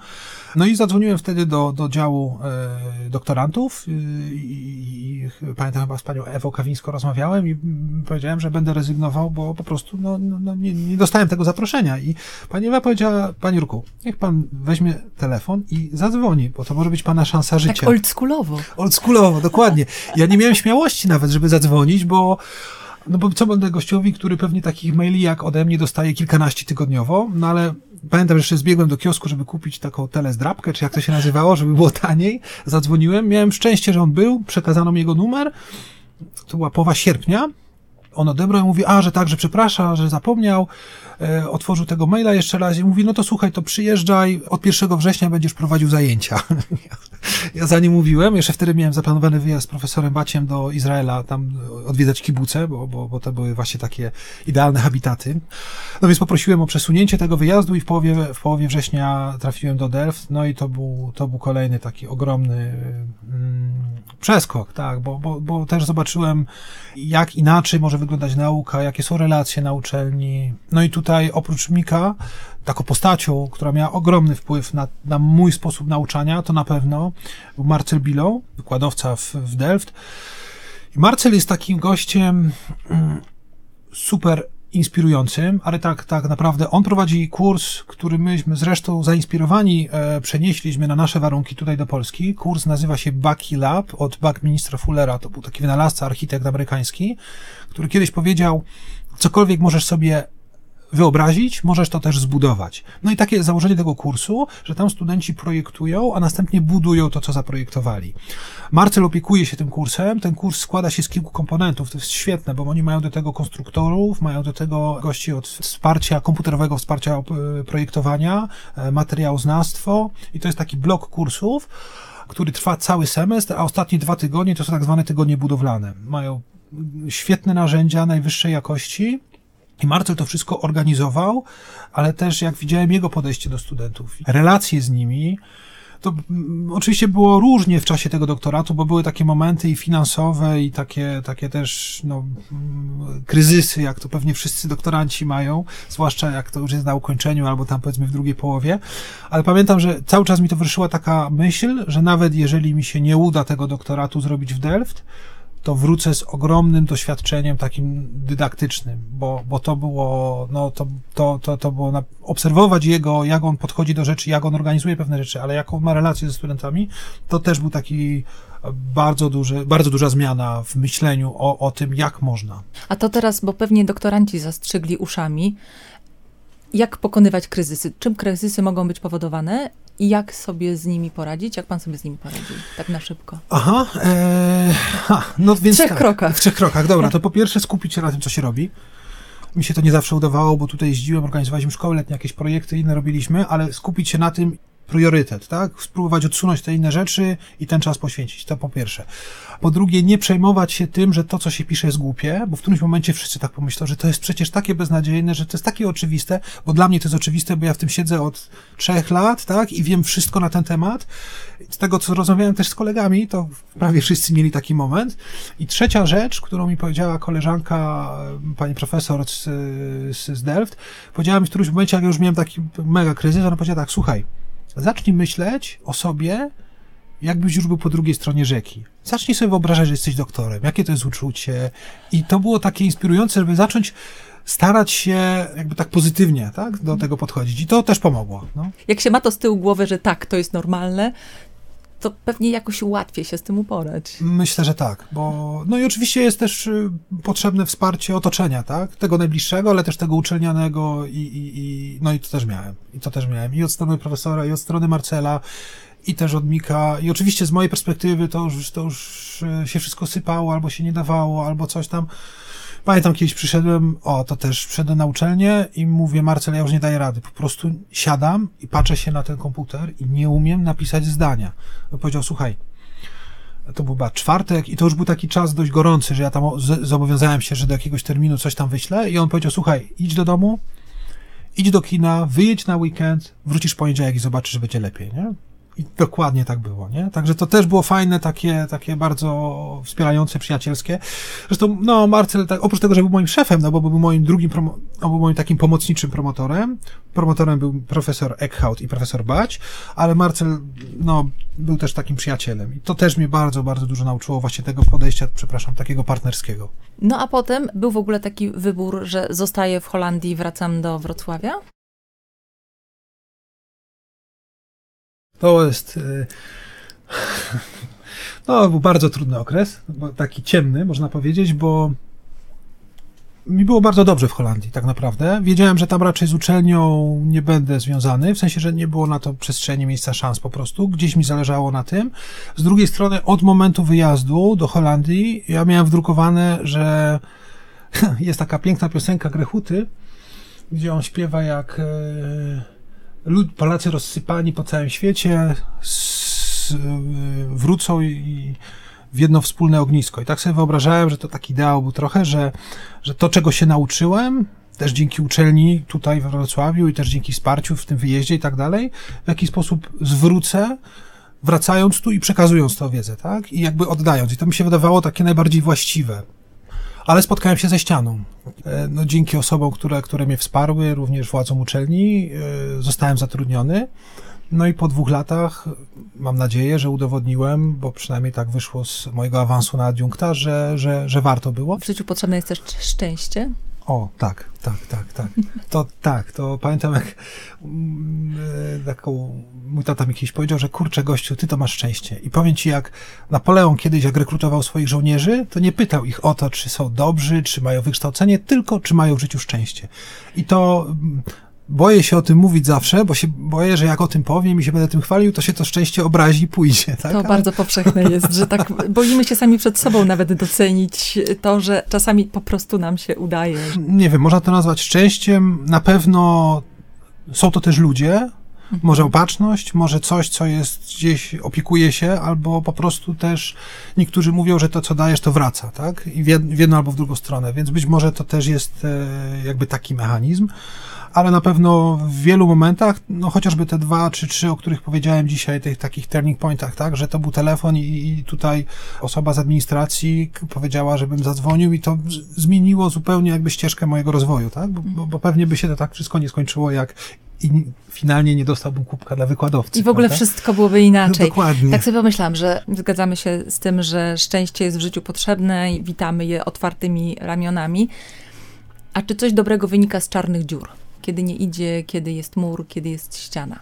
No i zadzwoniłem wtedy do, do działu e, doktorantów e, i, i pamiętam chyba z panią Ewą Kawińską rozmawiałem i powiedziałem, że będę rezygnował, bo po prostu no, no, no, nie, nie dostałem tego zaproszenia. I pani Ewa powiedziała, panie Ruku, niech pan weźmie telefon i zadzwoni, bo to może być pana szansa życia. tak oldschoolowo. Oldschoolowo, dokładnie. Ja nie miałem śmiałości nawet, żeby zadzwonić, bo no bo co będę gościowi, który pewnie takich maili jak ode mnie dostaje kilkanaście tygodniowo, no ale pamiętam, że jeszcze zbiegłem do kiosku, żeby kupić taką telezdrapkę, czy jak to się nazywało, żeby było taniej. Zadzwoniłem, miałem szczęście, że on był, przekazano mi jego numer. To była połowa sierpnia. On odebrał i mówi, a, że tak, że przeprasza, że zapomniał. E, otworzył tego maila jeszcze raz i mówi, no to słuchaj, to przyjeżdżaj, od 1 września będziesz prowadził zajęcia. <laughs> ja za nim mówiłem, jeszcze wtedy miałem zaplanowany wyjazd z profesorem Baciem do Izraela, tam odwiedzać kibuce, bo, bo, bo to były właśnie takie idealne habitaty. No więc poprosiłem o przesunięcie tego wyjazdu i w połowie, w połowie września trafiłem do Delft, no i to był, to był kolejny taki ogromny mm, przeskok, tak, bo, bo, bo też zobaczyłem, jak inaczej może wyglądać nauka, jakie są relacje na uczelni. No i tutaj oprócz Mika, taką postacią, która miała ogromny wpływ na, na mój sposób nauczania, to na pewno był Marcel Billow, wykładowca w, w Delft. I Marcel jest takim gościem mm, super inspirującym, ale tak, tak naprawdę on prowadzi kurs, który myśmy zresztą zainspirowani e, przenieśliśmy na nasze warunki tutaj do Polski. Kurs nazywa się Bucky Lab od Buckministra Fullera. To był taki wynalazca, architekt amerykański, który kiedyś powiedział, cokolwiek możesz sobie wyobrazić, możesz to też zbudować. No i takie założenie tego kursu, że tam studenci projektują, a następnie budują to, co zaprojektowali. Marcel opiekuje się tym kursem. Ten kurs składa się z kilku komponentów. To jest świetne, bo oni mają do tego konstruktorów, mają do tego gości od wsparcia, komputerowego wsparcia e, projektowania, e, materiałoznawstwo i to jest taki blok kursów, który trwa cały semestr, a ostatnie dwa tygodnie to są tak zwane tygodnie budowlane. Mają świetne narzędzia najwyższej jakości, i Marcel to wszystko organizował, ale też jak widziałem jego podejście do studentów, relacje z nimi, to mm, oczywiście było różnie w czasie tego doktoratu, bo były takie momenty i finansowe, i takie, takie też no, mm, kryzysy, jak to pewnie wszyscy doktoranci mają, zwłaszcza jak to już jest na ukończeniu, albo tam powiedzmy w drugiej połowie. Ale pamiętam, że cały czas mi towarzyszyła taka myśl, że nawet jeżeli mi się nie uda tego doktoratu zrobić w Delft, to wrócę z ogromnym doświadczeniem takim dydaktycznym, bo, bo to było, no to, to, to, to było na, obserwować jego, jak on podchodzi do rzeczy, jak on organizuje pewne rzeczy, ale jaką ma relację ze studentami, to też był taki bardzo, duży, bardzo duża zmiana w myśleniu o, o tym, jak można. A to teraz, bo pewnie doktoranci zastrzygli uszami, jak pokonywać kryzysy? Czym kryzysy mogą być powodowane i jak sobie z nimi poradzić? Jak pan sobie z nimi poradził? Tak na szybko. Aha, e, ha, no więc W trzech tak, krokach. W trzech krokach, dobra. To po pierwsze skupić się na tym, co się robi. Mi się to nie zawsze udawało, bo tutaj jeździłem, organizowaliśmy szkoły letnie, jakieś projekty inne robiliśmy, ale skupić się na tym, priorytet, tak? Spróbować odsunąć te inne rzeczy i ten czas poświęcić. To po pierwsze. Po drugie, nie przejmować się tym, że to, co się pisze, jest głupie, bo w którymś momencie wszyscy tak pomyślą, że to jest przecież takie beznadziejne, że to jest takie oczywiste, bo dla mnie to jest oczywiste, bo ja w tym siedzę od trzech lat, tak? I wiem wszystko na ten temat. Z tego, co rozmawiałem też z kolegami, to prawie wszyscy mieli taki moment. I trzecia rzecz, którą mi powiedziała koleżanka, pani profesor z, z, Delft, powiedziała mi w którymś momencie, jak już miałem taki mega kryzys, ona powiedziała tak, słuchaj, zacznij myśleć o sobie, jakbyś już był po drugiej stronie rzeki. Zacznij sobie wyobrażać, że jesteś doktorem, jakie to jest uczucie. I to było takie inspirujące, żeby zacząć starać się jakby tak pozytywnie tak, do tego podchodzić. I to też pomogło. No. Jak się ma to z tyłu głowy, że tak, to jest normalne, to pewnie jakoś łatwiej się z tym uporać. Myślę, że tak, bo no i oczywiście jest też y, potrzebne wsparcie otoczenia, tak? Tego najbliższego, ale też tego uczelnianego i, i, i no i to też miałem. I to też miałem. I od strony profesora, i od strony Marcela, i też od Mika. I oczywiście z mojej perspektywy to już, to już y, się wszystko sypało, albo się nie dawało, albo coś tam. Pamiętam, kiedyś przyszedłem, o, to też przyszedłem na uczelnię i mówię, Marcel, ja już nie daję rady. Po prostu siadam i patrzę się na ten komputer i nie umiem napisać zdania. On powiedział, słuchaj, to był chyba czwartek i to już był taki czas dość gorący, że ja tam zobowiązałem się, że do jakiegoś terminu coś tam wyślę i on powiedział, słuchaj, idź do domu, idź do kina, wyjedź na weekend, wrócisz w poniedziałek i zobaczysz, że będzie lepiej, nie? I dokładnie tak było, nie? Także to też było fajne, takie, takie bardzo wspierające, przyjacielskie. Zresztą, no, Marcel, tak, oprócz tego, że był moim szefem, no bo był moim drugim, promo, był moim takim pomocniczym promotorem. Promotorem był profesor Eckhout i profesor Bać, ale Marcel, no, był też takim przyjacielem. I to też mnie bardzo, bardzo dużo nauczyło właśnie tego podejścia, przepraszam, takiego partnerskiego. No a potem był w ogóle taki wybór, że zostaję w Holandii wracam do Wrocławia? To jest. <laughs> No, był bardzo trudny okres, taki ciemny, można powiedzieć, bo mi było bardzo dobrze w Holandii, tak naprawdę. Wiedziałem, że tam raczej z uczelnią nie będę związany, w sensie, że nie było na to przestrzeni, miejsca, szans po prostu. Gdzieś mi zależało na tym. Z drugiej strony, od momentu wyjazdu do Holandii, ja miałem wdrukowane, że <laughs> jest taka piękna piosenka Grechuty, gdzie on śpiewa jak. Yy lud, Polacy rozsypani po całym świecie wrócą i w jedno wspólne ognisko. I tak sobie wyobrażałem, że to taki ideał był trochę, że, że to, czego się nauczyłem, też dzięki uczelni tutaj w Wrocławiu i też dzięki wsparciu w tym wyjeździe i tak dalej, w jaki sposób zwrócę, wracając tu i przekazując tę wiedzę, tak? I jakby oddając. I to mi się wydawało takie najbardziej właściwe ale spotkałem się ze ścianą. E, no, dzięki osobom, które, które mnie wsparły, również władzom uczelni, e, zostałem zatrudniony. No i po dwóch latach mam nadzieję, że udowodniłem, bo przynajmniej tak wyszło z mojego awansu na adiunkta, że, że, że warto było. W życiu potrzebne jest też szczęście? O, tak, tak, tak, tak. To tak, to pamiętam jak mm, e, taką, mój tata mi kiedyś powiedział, że kurczę gościu, ty to masz szczęście. I powiem ci, jak Napoleon kiedyś, jak rekrutował swoich żołnierzy, to nie pytał ich o to, czy są dobrzy, czy mają wykształcenie, tylko czy mają w życiu szczęście. I to mm, boję się o tym mówić zawsze, bo się boję, że jak o tym powiem i się będę tym chwalił, to się to szczęście obrazi i pójdzie. Tak? To Ale... bardzo powszechne jest, że tak <laughs> boimy się sami przed sobą nawet docenić to, że czasami po prostu nam się udaje. Nie wiem, można to nazwać szczęściem. Na pewno są to też ludzie, mhm. może opatrzność, może coś, co jest gdzieś, opiekuje się, albo po prostu też niektórzy mówią, że to, co dajesz, to wraca, tak? I w jedną albo w drugą stronę, więc być może to też jest e, jakby taki mechanizm ale na pewno w wielu momentach, no chociażby te dwa czy trzy, o których powiedziałem dzisiaj, tych takich turning pointach, tak, że to był telefon i, i tutaj osoba z administracji powiedziała, żebym zadzwonił i to zmieniło zupełnie jakby ścieżkę mojego rozwoju, tak, bo, bo, bo pewnie by się to tak wszystko nie skończyło, jak i finalnie nie dostałbym kubka dla wykładowcy. I w ogóle prawda? wszystko byłoby inaczej. No, dokładnie. Tak sobie pomyślałam, że zgadzamy się z tym, że szczęście jest w życiu potrzebne i witamy je otwartymi ramionami. A czy coś dobrego wynika z czarnych dziur? Kiedy nie idzie, kiedy jest mur, kiedy jest ściana.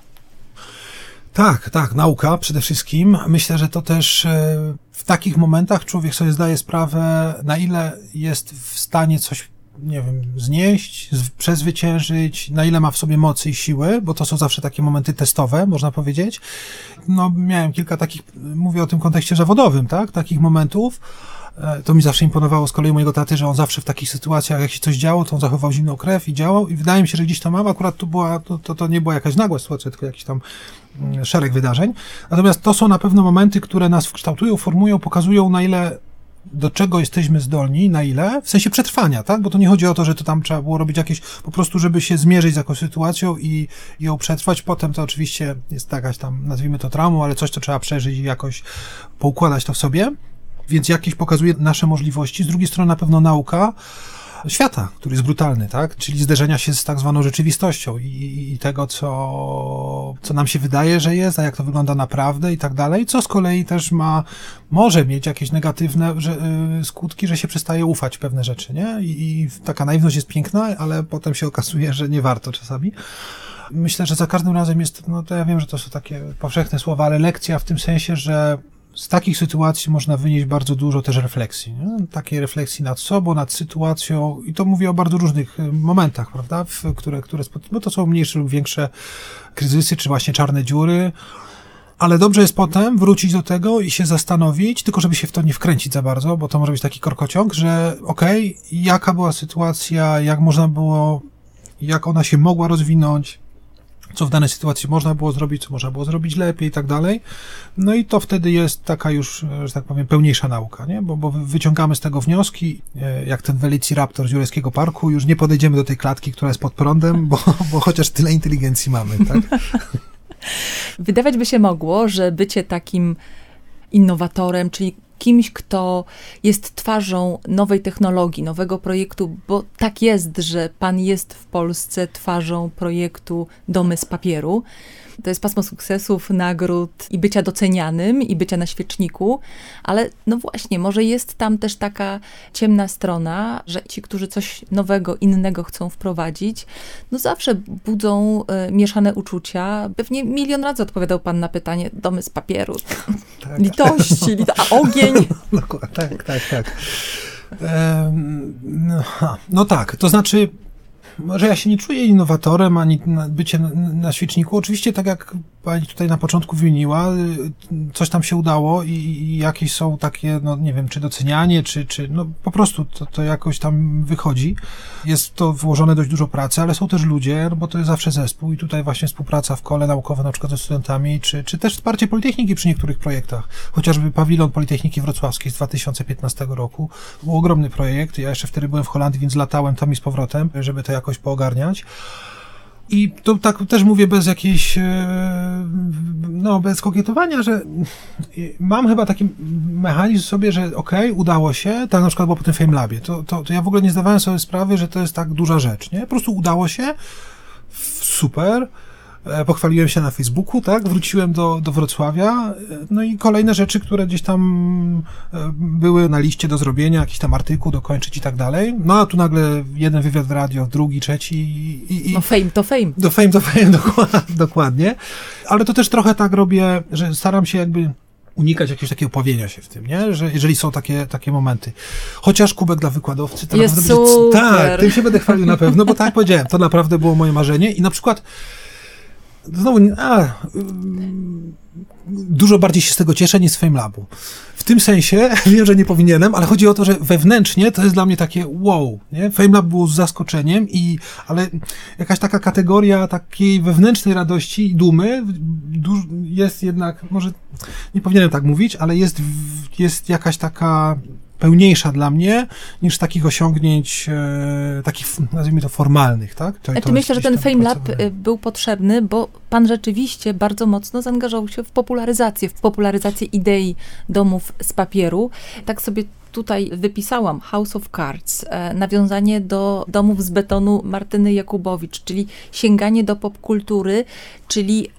Tak, tak, nauka przede wszystkim. Myślę, że to też e, w takich momentach człowiek sobie zdaje sprawę, na ile jest w stanie coś, nie wiem, znieść, przezwyciężyć, na ile ma w sobie mocy i siły, bo to są zawsze takie momenty testowe, można powiedzieć. No, miałem kilka takich, mówię o tym kontekście zawodowym, tak, takich momentów to mi zawsze imponowało z kolei mojego taty, że on zawsze w takich sytuacjach, jak się coś działo, to on zachował zimną krew i działał i wydaje mi się, że gdzieś tam mam, akurat to była, to, to, to nie była jakaś nagła sytuacja, tylko jakiś tam mm, szereg wydarzeń. Natomiast to są na pewno momenty, które nas kształtują, formują, pokazują na ile do czego jesteśmy zdolni, na ile, w sensie przetrwania, tak? Bo to nie chodzi o to, że to tam trzeba było robić jakieś, po prostu, żeby się zmierzyć z jakąś sytuacją i, i ją przetrwać. Potem to oczywiście jest jakaś tam, nazwijmy to traumą, ale coś, co trzeba przeżyć i jakoś poukładać to w sobie więc jakieś pokazuje nasze możliwości. Z drugiej strony na pewno nauka świata, który jest brutalny, tak? Czyli zderzenia się z tak zwaną rzeczywistością i, i, tego, co, co nam się wydaje, że jest, a jak to wygląda naprawdę i tak dalej, co z kolei też ma, może mieć jakieś negatywne że, y, skutki, że się przestaje ufać pewne rzeczy, nie? I, I taka naiwność jest piękna, ale potem się okazuje, że nie warto czasami. Myślę, że za każdym razem jest, no to ja wiem, że to są takie powszechne słowa, ale lekcja w tym sensie, że z takich sytuacji można wynieść bardzo dużo też refleksji. Nie? Takiej refleksji nad sobą, nad sytuacją i to mówię o bardzo różnych e, momentach, prawda, w, które, które bo to są mniejsze lub większe kryzysy, czy właśnie czarne dziury, ale dobrze jest potem wrócić do tego i się zastanowić, tylko żeby się w to nie wkręcić za bardzo, bo to może być taki korkociąg, że okej, okay, jaka była sytuacja, jak można było, jak ona się mogła rozwinąć, co w danej sytuacji można było zrobić, co można było zrobić lepiej i tak dalej. No i to wtedy jest taka już, że tak powiem, pełniejsza nauka, nie? Bo, bo wyciągamy z tego wnioski, e, jak ten Velociraptor z Jurajskiego Parku, już nie podejdziemy do tej klatki, która jest pod prądem, bo, <laughs> bo chociaż tyle inteligencji mamy, tak? <laughs> Wydawać by się mogło, że bycie takim innowatorem, czyli kimś, kto jest twarzą nowej technologii, nowego projektu, bo tak jest, że pan jest w Polsce twarzą projektu Domy z papieru. To jest pasmo sukcesów, nagród i bycia docenianym, i bycia na świeczniku, ale no właśnie, może jest tam też taka ciemna strona, że ci, którzy coś nowego, innego chcą wprowadzić, no zawsze budzą y, mieszane uczucia. Pewnie milion razy odpowiadał pan na pytanie, domy z papieru, <laughs> tak. litości, lit a ogień. <laughs> No, tak, tak, tak. no, no tak, to znaczy że ja się nie czuję innowatorem, ani bycie na, na świeczniku. Oczywiście, tak jak pani tutaj na początku wymieniła, coś tam się udało i, i jakieś są takie, no nie wiem, czy docenianie, czy, czy no po prostu to, to jakoś tam wychodzi. Jest to włożone dość dużo pracy, ale są też ludzie, no bo to jest zawsze zespół i tutaj właśnie współpraca w kole naukowe, na przykład ze studentami, czy, czy też wsparcie Politechniki przy niektórych projektach. Chociażby pawilon Politechniki Wrocławskiej z 2015 roku. Był ogromny projekt. Ja jeszcze wtedy byłem w Holandii, więc latałem tam i z powrotem, żeby to jakoś poogarniać. I to tak też mówię bez jakiejś, e, no bez kokietowania, że mam chyba taki mechanizm sobie, że okej, okay, udało się, tak na przykład było po tym Fame Labie, to, to, to ja w ogóle nie zdawałem sobie sprawy, że to jest tak duża rzecz, nie? Po prostu udało się, super, pochwaliłem się na Facebooku, tak? Wróciłem do, do Wrocławia. E, no i kolejne rzeczy, które gdzieś tam e, były na liście do zrobienia, jakiś tam artykuł dokończyć i tak dalej. No a tu nagle jeden wywiad w radio, drugi, trzeci i... i no fame to fame. Do fame to fame, <laughs> dokładnie. Ale to też trochę tak robię, że staram się jakby unikać jakiegoś takiego powienia się w tym, nie? Że jeżeli są takie, takie momenty. Chociaż kubek dla wykładowcy, to Jest naprawdę super. będzie... Tak, tym się będę chwalił na pewno, bo tak jak powiedziałem, to naprawdę było moje marzenie i na przykład znowu, a, dużo bardziej się z tego cieszę niż z FameLabu. W tym sensie, <laughs> wiem, że nie powinienem, ale chodzi o to, że wewnętrznie to jest dla mnie takie wow, nie? FameLab było z zaskoczeniem i, ale jakaś taka kategoria takiej wewnętrznej radości i dumy jest jednak, może nie powinienem tak mówić, ale jest, jest jakaś taka pełniejsza dla mnie niż takich osiągnięć, e, takich, nazwijmy to, formalnych, tak? To, to myślę, że ten Fame Lab e, był potrzebny, bo pan rzeczywiście bardzo mocno zaangażował się w popularyzację, w popularyzację idei domów z papieru. Tak sobie tutaj wypisałam House of Cards, e, nawiązanie do domów z betonu Martyny Jakubowicz, czyli sięganie do popkultury, czyli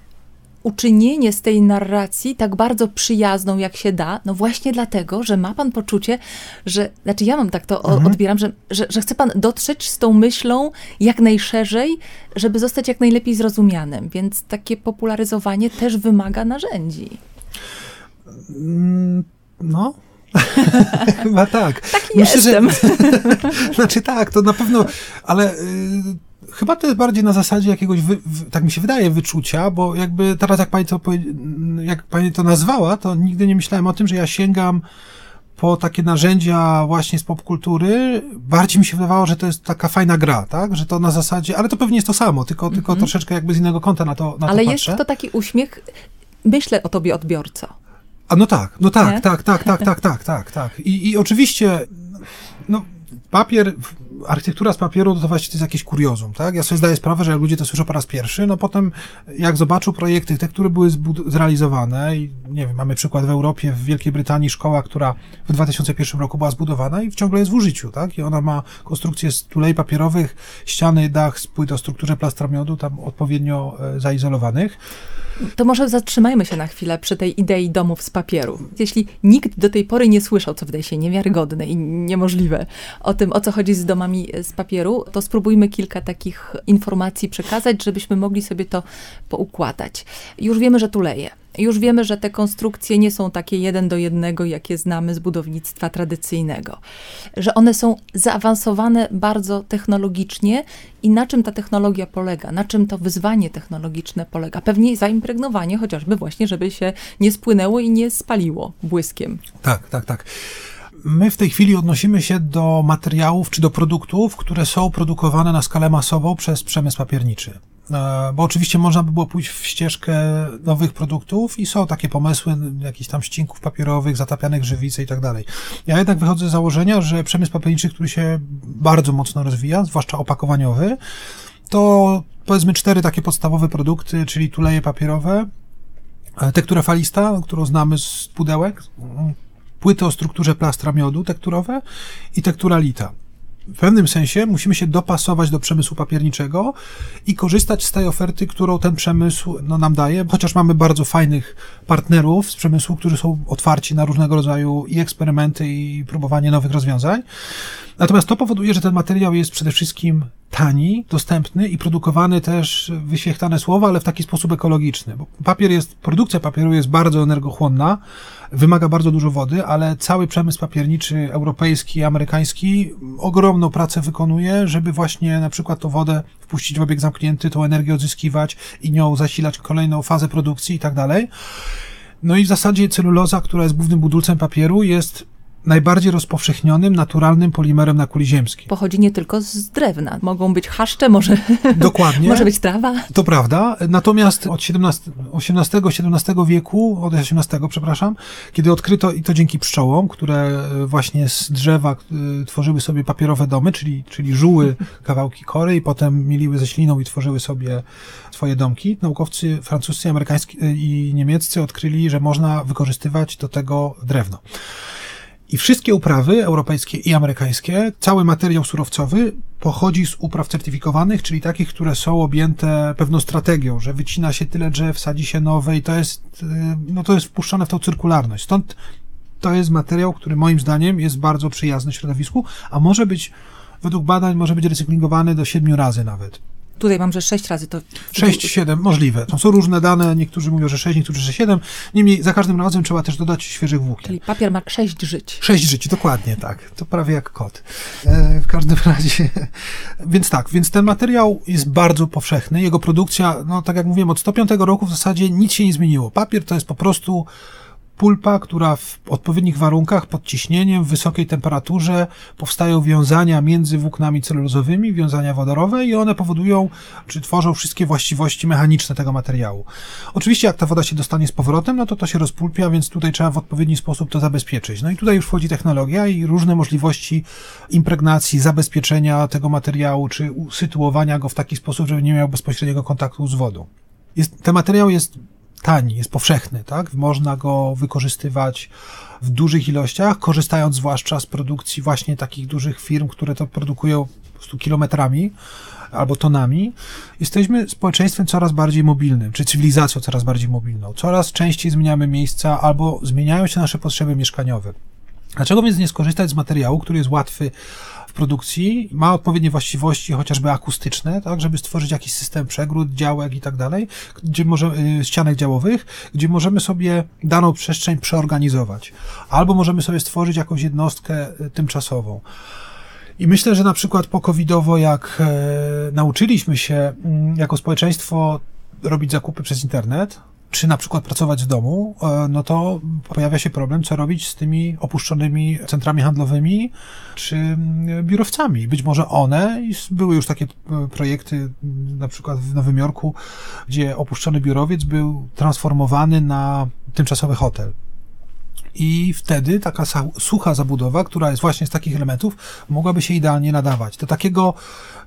uczynienie z tej narracji tak bardzo przyjazną, jak się da, no właśnie dlatego, że ma pan poczucie, że, znaczy ja mam tak to mhm. odbieram, że, że, że chce pan dotrzeć z tą myślą jak najszerzej, żeby zostać jak najlepiej zrozumianym, więc takie popularyzowanie też wymaga narzędzi. Mm, no, <laughs> Chyba tak. Taki Myślę, jestem. Że, <laughs> znaczy tak, to na pewno, ale y, chyba to jest bardziej na zasadzie jakiegoś, wy, tak mi się wydaje, wyczucia, bo jakby teraz jak pani to, jak pani to nazwała, to nigdy nie myślałem o tym, że ja sięgam po takie narzędzia właśnie z popkultury, bardziej mi się wydawało, że to jest taka fajna gra, tak? Że to na zasadzie, ale to pewnie jest to samo, tylko, mm -hmm. tylko mhm. troszeczkę jakby z innego kąta na to, na ale to jest to taki uśmiech, myślę o tobie odbiorco. A no tak, no tak, tak, tak, tak, <laughs> tak, tak, tak, tak. I, i oczywiście, no, papier, architektura z papieru to właściwie to jest jakieś kuriozum, tak? Ja sobie zdaję sprawę, że jak ludzie to słyszą po raz pierwszy, no potem jak zobaczą projekty, te, które były zrealizowane i nie wiem, mamy przykład w Europie, w Wielkiej Brytanii szkoła, która w 2001 roku była zbudowana i ciągle jest w użyciu, tak? I ona ma konstrukcję z tulei papierowych, ściany, dach z płyt o strukturze plastromiadu, tam odpowiednio e, zaizolowanych. To może zatrzymajmy się na chwilę przy tej idei domów z papieru. Jeśli nikt do tej pory nie słyszał, co wydaje się niewiarygodne i niemożliwe, o tym, o co chodzi z domami z papieru, to spróbujmy kilka takich informacji przekazać, żebyśmy mogli sobie to poukładać. Już wiemy, że tu leje. Już wiemy, że te konstrukcje nie są takie jeden do jednego, jakie znamy z budownictwa tradycyjnego. Że one są zaawansowane bardzo technologicznie i na czym ta technologia polega, na czym to wyzwanie technologiczne polega. Pewnie zaimpregnowanie chociażby właśnie, żeby się nie spłynęło i nie spaliło błyskiem. Tak, tak, tak. My w tej chwili odnosimy się do materiałów czy do produktów, które są produkowane na skalę masową przez przemysł papierniczy. E, bo oczywiście można by było pójść w ścieżkę nowych produktów i są takie pomysły jakichś tam ścinków papierowych, zatapianych żywicy i tak dalej. Ja jednak wychodzę z założenia, że przemysł papierniczy, który się bardzo mocno rozwija, zwłaszcza opakowaniowy, to powiedzmy cztery takie podstawowe produkty, czyli tuleje papierowe, e, tektura falista, którą znamy z pudełek, płyty o strukturze plastra miodu tekturowe i tektura lita w pewnym sensie musimy się dopasować do przemysłu papierniczego i korzystać z tej oferty, którą ten przemysł no, nam daje, chociaż mamy bardzo fajnych partnerów z przemysłu, którzy są otwarci na różnego rodzaju i eksperymenty, i próbowanie nowych rozwiązań. Natomiast to powoduje, że ten materiał jest przede wszystkim tani, dostępny i produkowany też, wyświechtane słowa, ale w taki sposób ekologiczny. Bo papier jest, produkcja papieru jest bardzo energochłonna, wymaga bardzo dużo wody, ale cały przemysł papierniczy europejski, amerykański ogromną pracę wykonuje, żeby właśnie na przykład tą wodę wpuścić w obieg zamknięty, tą energię odzyskiwać i nią zasilać kolejną fazę produkcji i tak dalej. No i w zasadzie celuloza, która jest głównym budulcem papieru, jest najbardziej rozpowszechnionym, naturalnym polimerem na kuli ziemskiej. Pochodzi nie tylko z drewna. Mogą być chaszcze, może, Dokładnie. <laughs> może być trawa. To prawda. Natomiast od XVIII-XVII wieku, od XVIII, przepraszam, kiedy odkryto, i to dzięki pszczołom, które właśnie z drzewa y, tworzyły sobie papierowe domy, czyli, czyli żuły <laughs> kawałki kory i potem mieliły ze śliną i tworzyły sobie swoje domki, naukowcy francuscy, amerykańscy y, i niemieccy odkryli, że można wykorzystywać do tego drewno. I wszystkie uprawy europejskie i amerykańskie, cały materiał surowcowy pochodzi z upraw certyfikowanych, czyli takich, które są objęte pewną strategią, że wycina się tyle drzew, sadzi się nowe i to jest, y, no to jest wpuszczone w tą cyrkularność. Stąd to jest materiał, który moim zdaniem jest bardzo przyjazny środowisku, a może być, według badań, może być recyklingowany do siedmiu razy nawet. Tutaj mam, że sześć razy to. 6, 7, możliwe. To są różne dane, niektórzy mówią, że 6, niektórzy, że 7. Niemniej za każdym razem trzeba też dodać świeżych włókien. Czyli papier ma sześć żyć. Sześć żyć, dokładnie tak. To prawie jak kot. E, w każdym <laughs> razie. Więc tak, więc ten materiał jest bardzo powszechny. Jego produkcja, no tak jak mówiłem, od 105 roku w zasadzie nic się nie zmieniło. Papier to jest po prostu pulpa, która w odpowiednich warunkach, pod ciśnieniem, w wysokiej temperaturze powstają wiązania między włóknami celulozowymi, wiązania wodorowe i one powodują, czy tworzą wszystkie właściwości mechaniczne tego materiału. Oczywiście jak ta woda się dostanie z powrotem, no to to się rozpulpia, więc tutaj trzeba w odpowiedni sposób to zabezpieczyć. No i tutaj już wchodzi technologia i różne możliwości impregnacji, zabezpieczenia tego materiału, czy usytuowania go w taki sposób, żeby nie miał bezpośredniego kontaktu z wodą. Jest, ten materiał jest tani, jest powszechny, tak? Można go wykorzystywać w dużych ilościach, korzystając zwłaszcza z produkcji właśnie takich dużych firm, które to produkują po prostu kilometrami albo tonami. Jesteśmy społeczeństwem coraz bardziej mobilnym, czy cywilizacją coraz bardziej mobilną. Coraz częściej zmieniamy miejsca albo zmieniają się nasze potrzeby mieszkaniowe. Dlaczego więc nie skorzystać z materiału, który jest łatwy produkcji, ma odpowiednie właściwości, chociażby akustyczne, tak, żeby stworzyć jakiś system przegród, działek i tak dalej, gdzie może, y, ścianek działowych, gdzie możemy sobie daną przestrzeń przeorganizować. Albo możemy sobie stworzyć jakąś jednostkę y, tymczasową. I myślę, że na przykład po covidowo, jak e, nauczyliśmy się mm, jako społeczeństwo robić zakupy przez internet, czy na przykład pracować w domu, e, no to pojawia się problem, co robić z tymi opuszczonymi centrami handlowymi czy mm, biurowcami. Być może one, były już takie e, projekty, na przykład w Nowym Jorku, gdzie opuszczony biurowiec był transformowany na tymczasowy hotel. I wtedy taka sucha zabudowa, która jest właśnie z takich elementów, mogłaby się idealnie nadawać. Do takiego,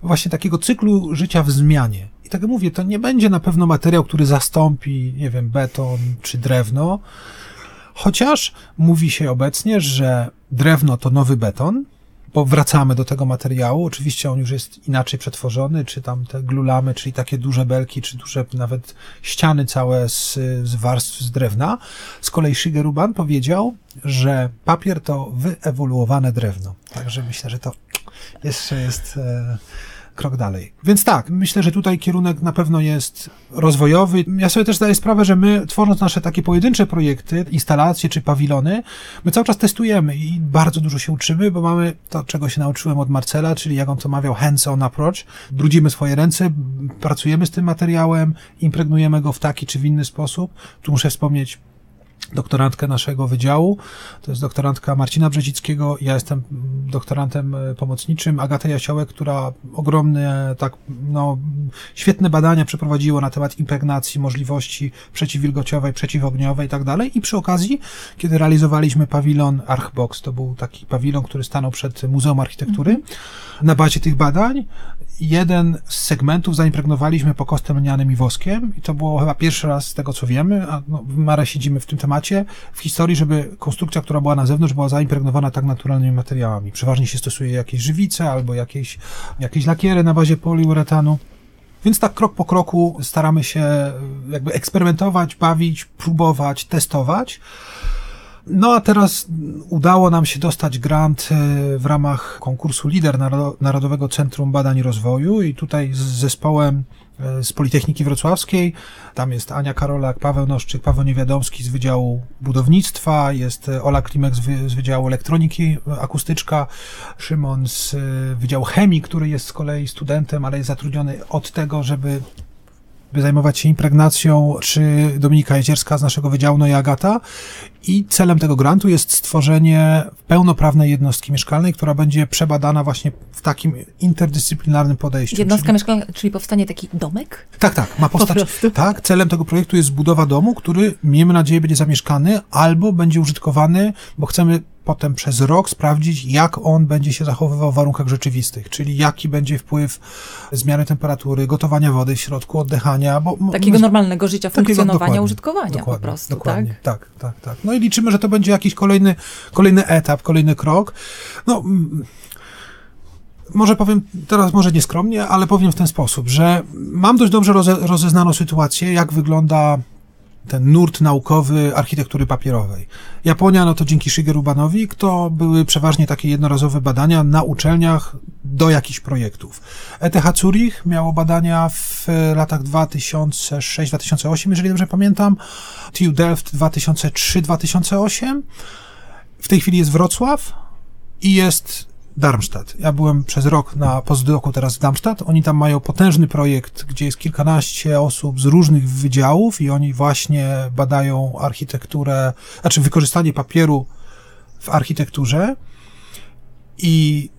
właśnie takiego cyklu życia w zmianie. I tak jak mówię, to nie będzie na pewno materiał, który zastąpi, nie wiem, beton czy drewno, chociaż mówi się obecnie, że drewno to nowy beton, bo wracamy do tego materiału. Oczywiście on już jest inaczej przetworzony, czy tam te glulamy, czyli takie duże belki, czy duże nawet ściany całe z, z warstw z drewna. Z kolei Shigeruban powiedział, że papier to wyewoluowane drewno. Także myślę, że to jeszcze jest e, krok dalej. Więc tak, myślę, że tutaj kierunek na pewno jest rozwojowy. Ja sobie też zdaję sprawę, że my, tworząc nasze takie pojedyncze projekty, instalacje czy pawilony, my cały czas testujemy i bardzo dużo się uczymy, bo mamy to, czego się nauczyłem od Marcela, czyli jak on to mawiał, hands-on approach. Brudzimy swoje ręce, pracujemy z tym materiałem, impregnujemy go w taki czy w inny sposób. Tu muszę wspomnieć doktorantkę naszego wydziału. To jest doktorantka Marcina Brzezickiego. Ja jestem doktorantem e, pomocniczym. Agata Jasiołek, która ogromne, tak, no, świetne badania przeprowadziła na temat impregnacji, możliwości przeciwwilgociowej, przeciwogniowej i tak dalej. I przy okazji, kiedy realizowaliśmy pawilon Archbox, to był taki pawilon, który stanął przed Muzeum Architektury, mm -hmm. na bazie tych badań jeden z segmentów zaimpregnowaliśmy pokostem lnianym i woskiem i to było chyba pierwszy raz z tego, co wiemy, a no, w Mare siedzimy w tym temacie, w historii, żeby konstrukcja, która była na zewnątrz, była zaimpregnowana tak naturalnymi materiałami. Przeważnie się stosuje jakieś żywice albo jakieś, jakieś lakiery na bazie poliuretanu. Więc tak krok po kroku staramy się jakby eksperymentować, bawić, próbować, testować. No a teraz udało nam się dostać grant e, w ramach konkursu Lider Narodowego Centrum Badań i Rozwoju i tutaj z zespołem e, z Politechniki Wrocławskiej. Tam jest Ania Karolak, Paweł Noszczyk, Paweł Niewiadomski z Wydziału Budownictwa, jest e, Ola Klimek z, z Wydziału Elektroniki Akustyczka, Szymon z Wydziału Chemii, który jest z kolei studentem, ale jest zatrudniony od tego, żeby by zajmować się impregnacją, czy Dominika Jezierska z naszego Wydziału, no i Agata. I celem tego grantu jest stworzenie pełnoprawnej jednostki mieszkalnej, która będzie przebadana właśnie w takim interdyscyplinarnym podejściu. Jednostka czyli... mieszkalna, czyli powstanie taki domek? Tak, tak, ma powstać. Po tak, celem tego projektu jest budowa domu, który miejmy nadzieję będzie zamieszkany albo będzie użytkowany, bo chcemy potem przez rok sprawdzić, jak on będzie się zachowywał w warunkach rzeczywistych, czyli jaki będzie wpływ zmiany temperatury, gotowania wody w środku, oddychania. Bo takiego normalnego życia, funkcjonowania, użytkowania dokładnie, po prostu, dokładnie, tak? Tak, tak, tak. No i liczymy, że to będzie jakiś kolejny, kolejny etap, kolejny krok. No może powiem teraz, może nieskromnie, ale powiem w ten sposób, że mam dość dobrze roze, rozeznaną sytuację, jak wygląda ten nurt naukowy architektury papierowej. Japonia, no to dzięki Shigeru Banowi, to były przeważnie takie jednorazowe badania na uczelniach do jakichś projektów. ETH Zurich miało badania w latach 2006-2008, jeżeli dobrze pamiętam, TU Delft 2003-2008, w tej chwili jest Wrocław i jest Darmstadt. Ja byłem przez rok na postdoku teraz w Darmstadt. Oni tam mają potężny projekt, gdzie jest kilkanaście osób z różnych wydziałów i oni właśnie badają architekturę, znaczy wykorzystanie papieru w architekturze. I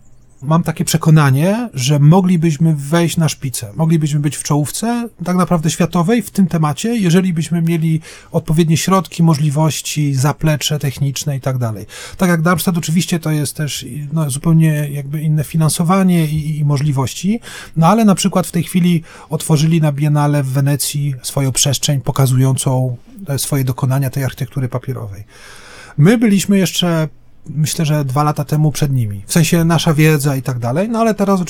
mam takie przekonanie, że moglibyśmy wejść na szpicę, moglibyśmy być w czołówce tak naprawdę światowej w tym temacie, jeżeli byśmy mieli odpowiednie środki, możliwości, zaplecze techniczne i tak dalej. Tak jak Darmstadt oczywiście to jest też no, zupełnie jakby inne finansowanie i, i możliwości, no ale na przykład w tej chwili otworzyli na Biennale w Wenecji swoją przestrzeń pokazującą swoje dokonania tej architektury papierowej. My byliśmy jeszcze myślę, że dwa lata temu przed nimi. W sensie nasza wiedza i tak dalej, no ale teraz,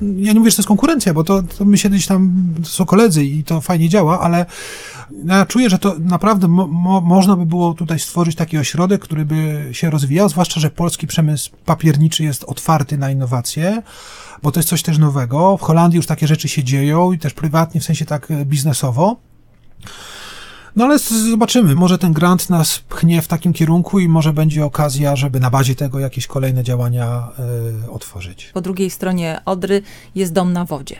ja nie mówię, że to jest konkurencja, bo to, to my się gdzieś tam, to są koledzy i to fajnie działa, ale ja czuję, że to naprawdę mo, mo, można by było tutaj stworzyć taki ośrodek, który by się rozwijał, zwłaszcza, że polski przemysł papierniczy jest otwarty na innowacje, bo to jest coś też nowego. W Holandii już takie rzeczy się dzieją i też prywatnie, w sensie tak biznesowo. No ale zobaczymy, może ten grant nas pchnie w takim kierunku i może będzie okazja, żeby na bazie tego jakieś kolejne działania y, otworzyć. Po drugiej stronie Odry jest dom na wodzie.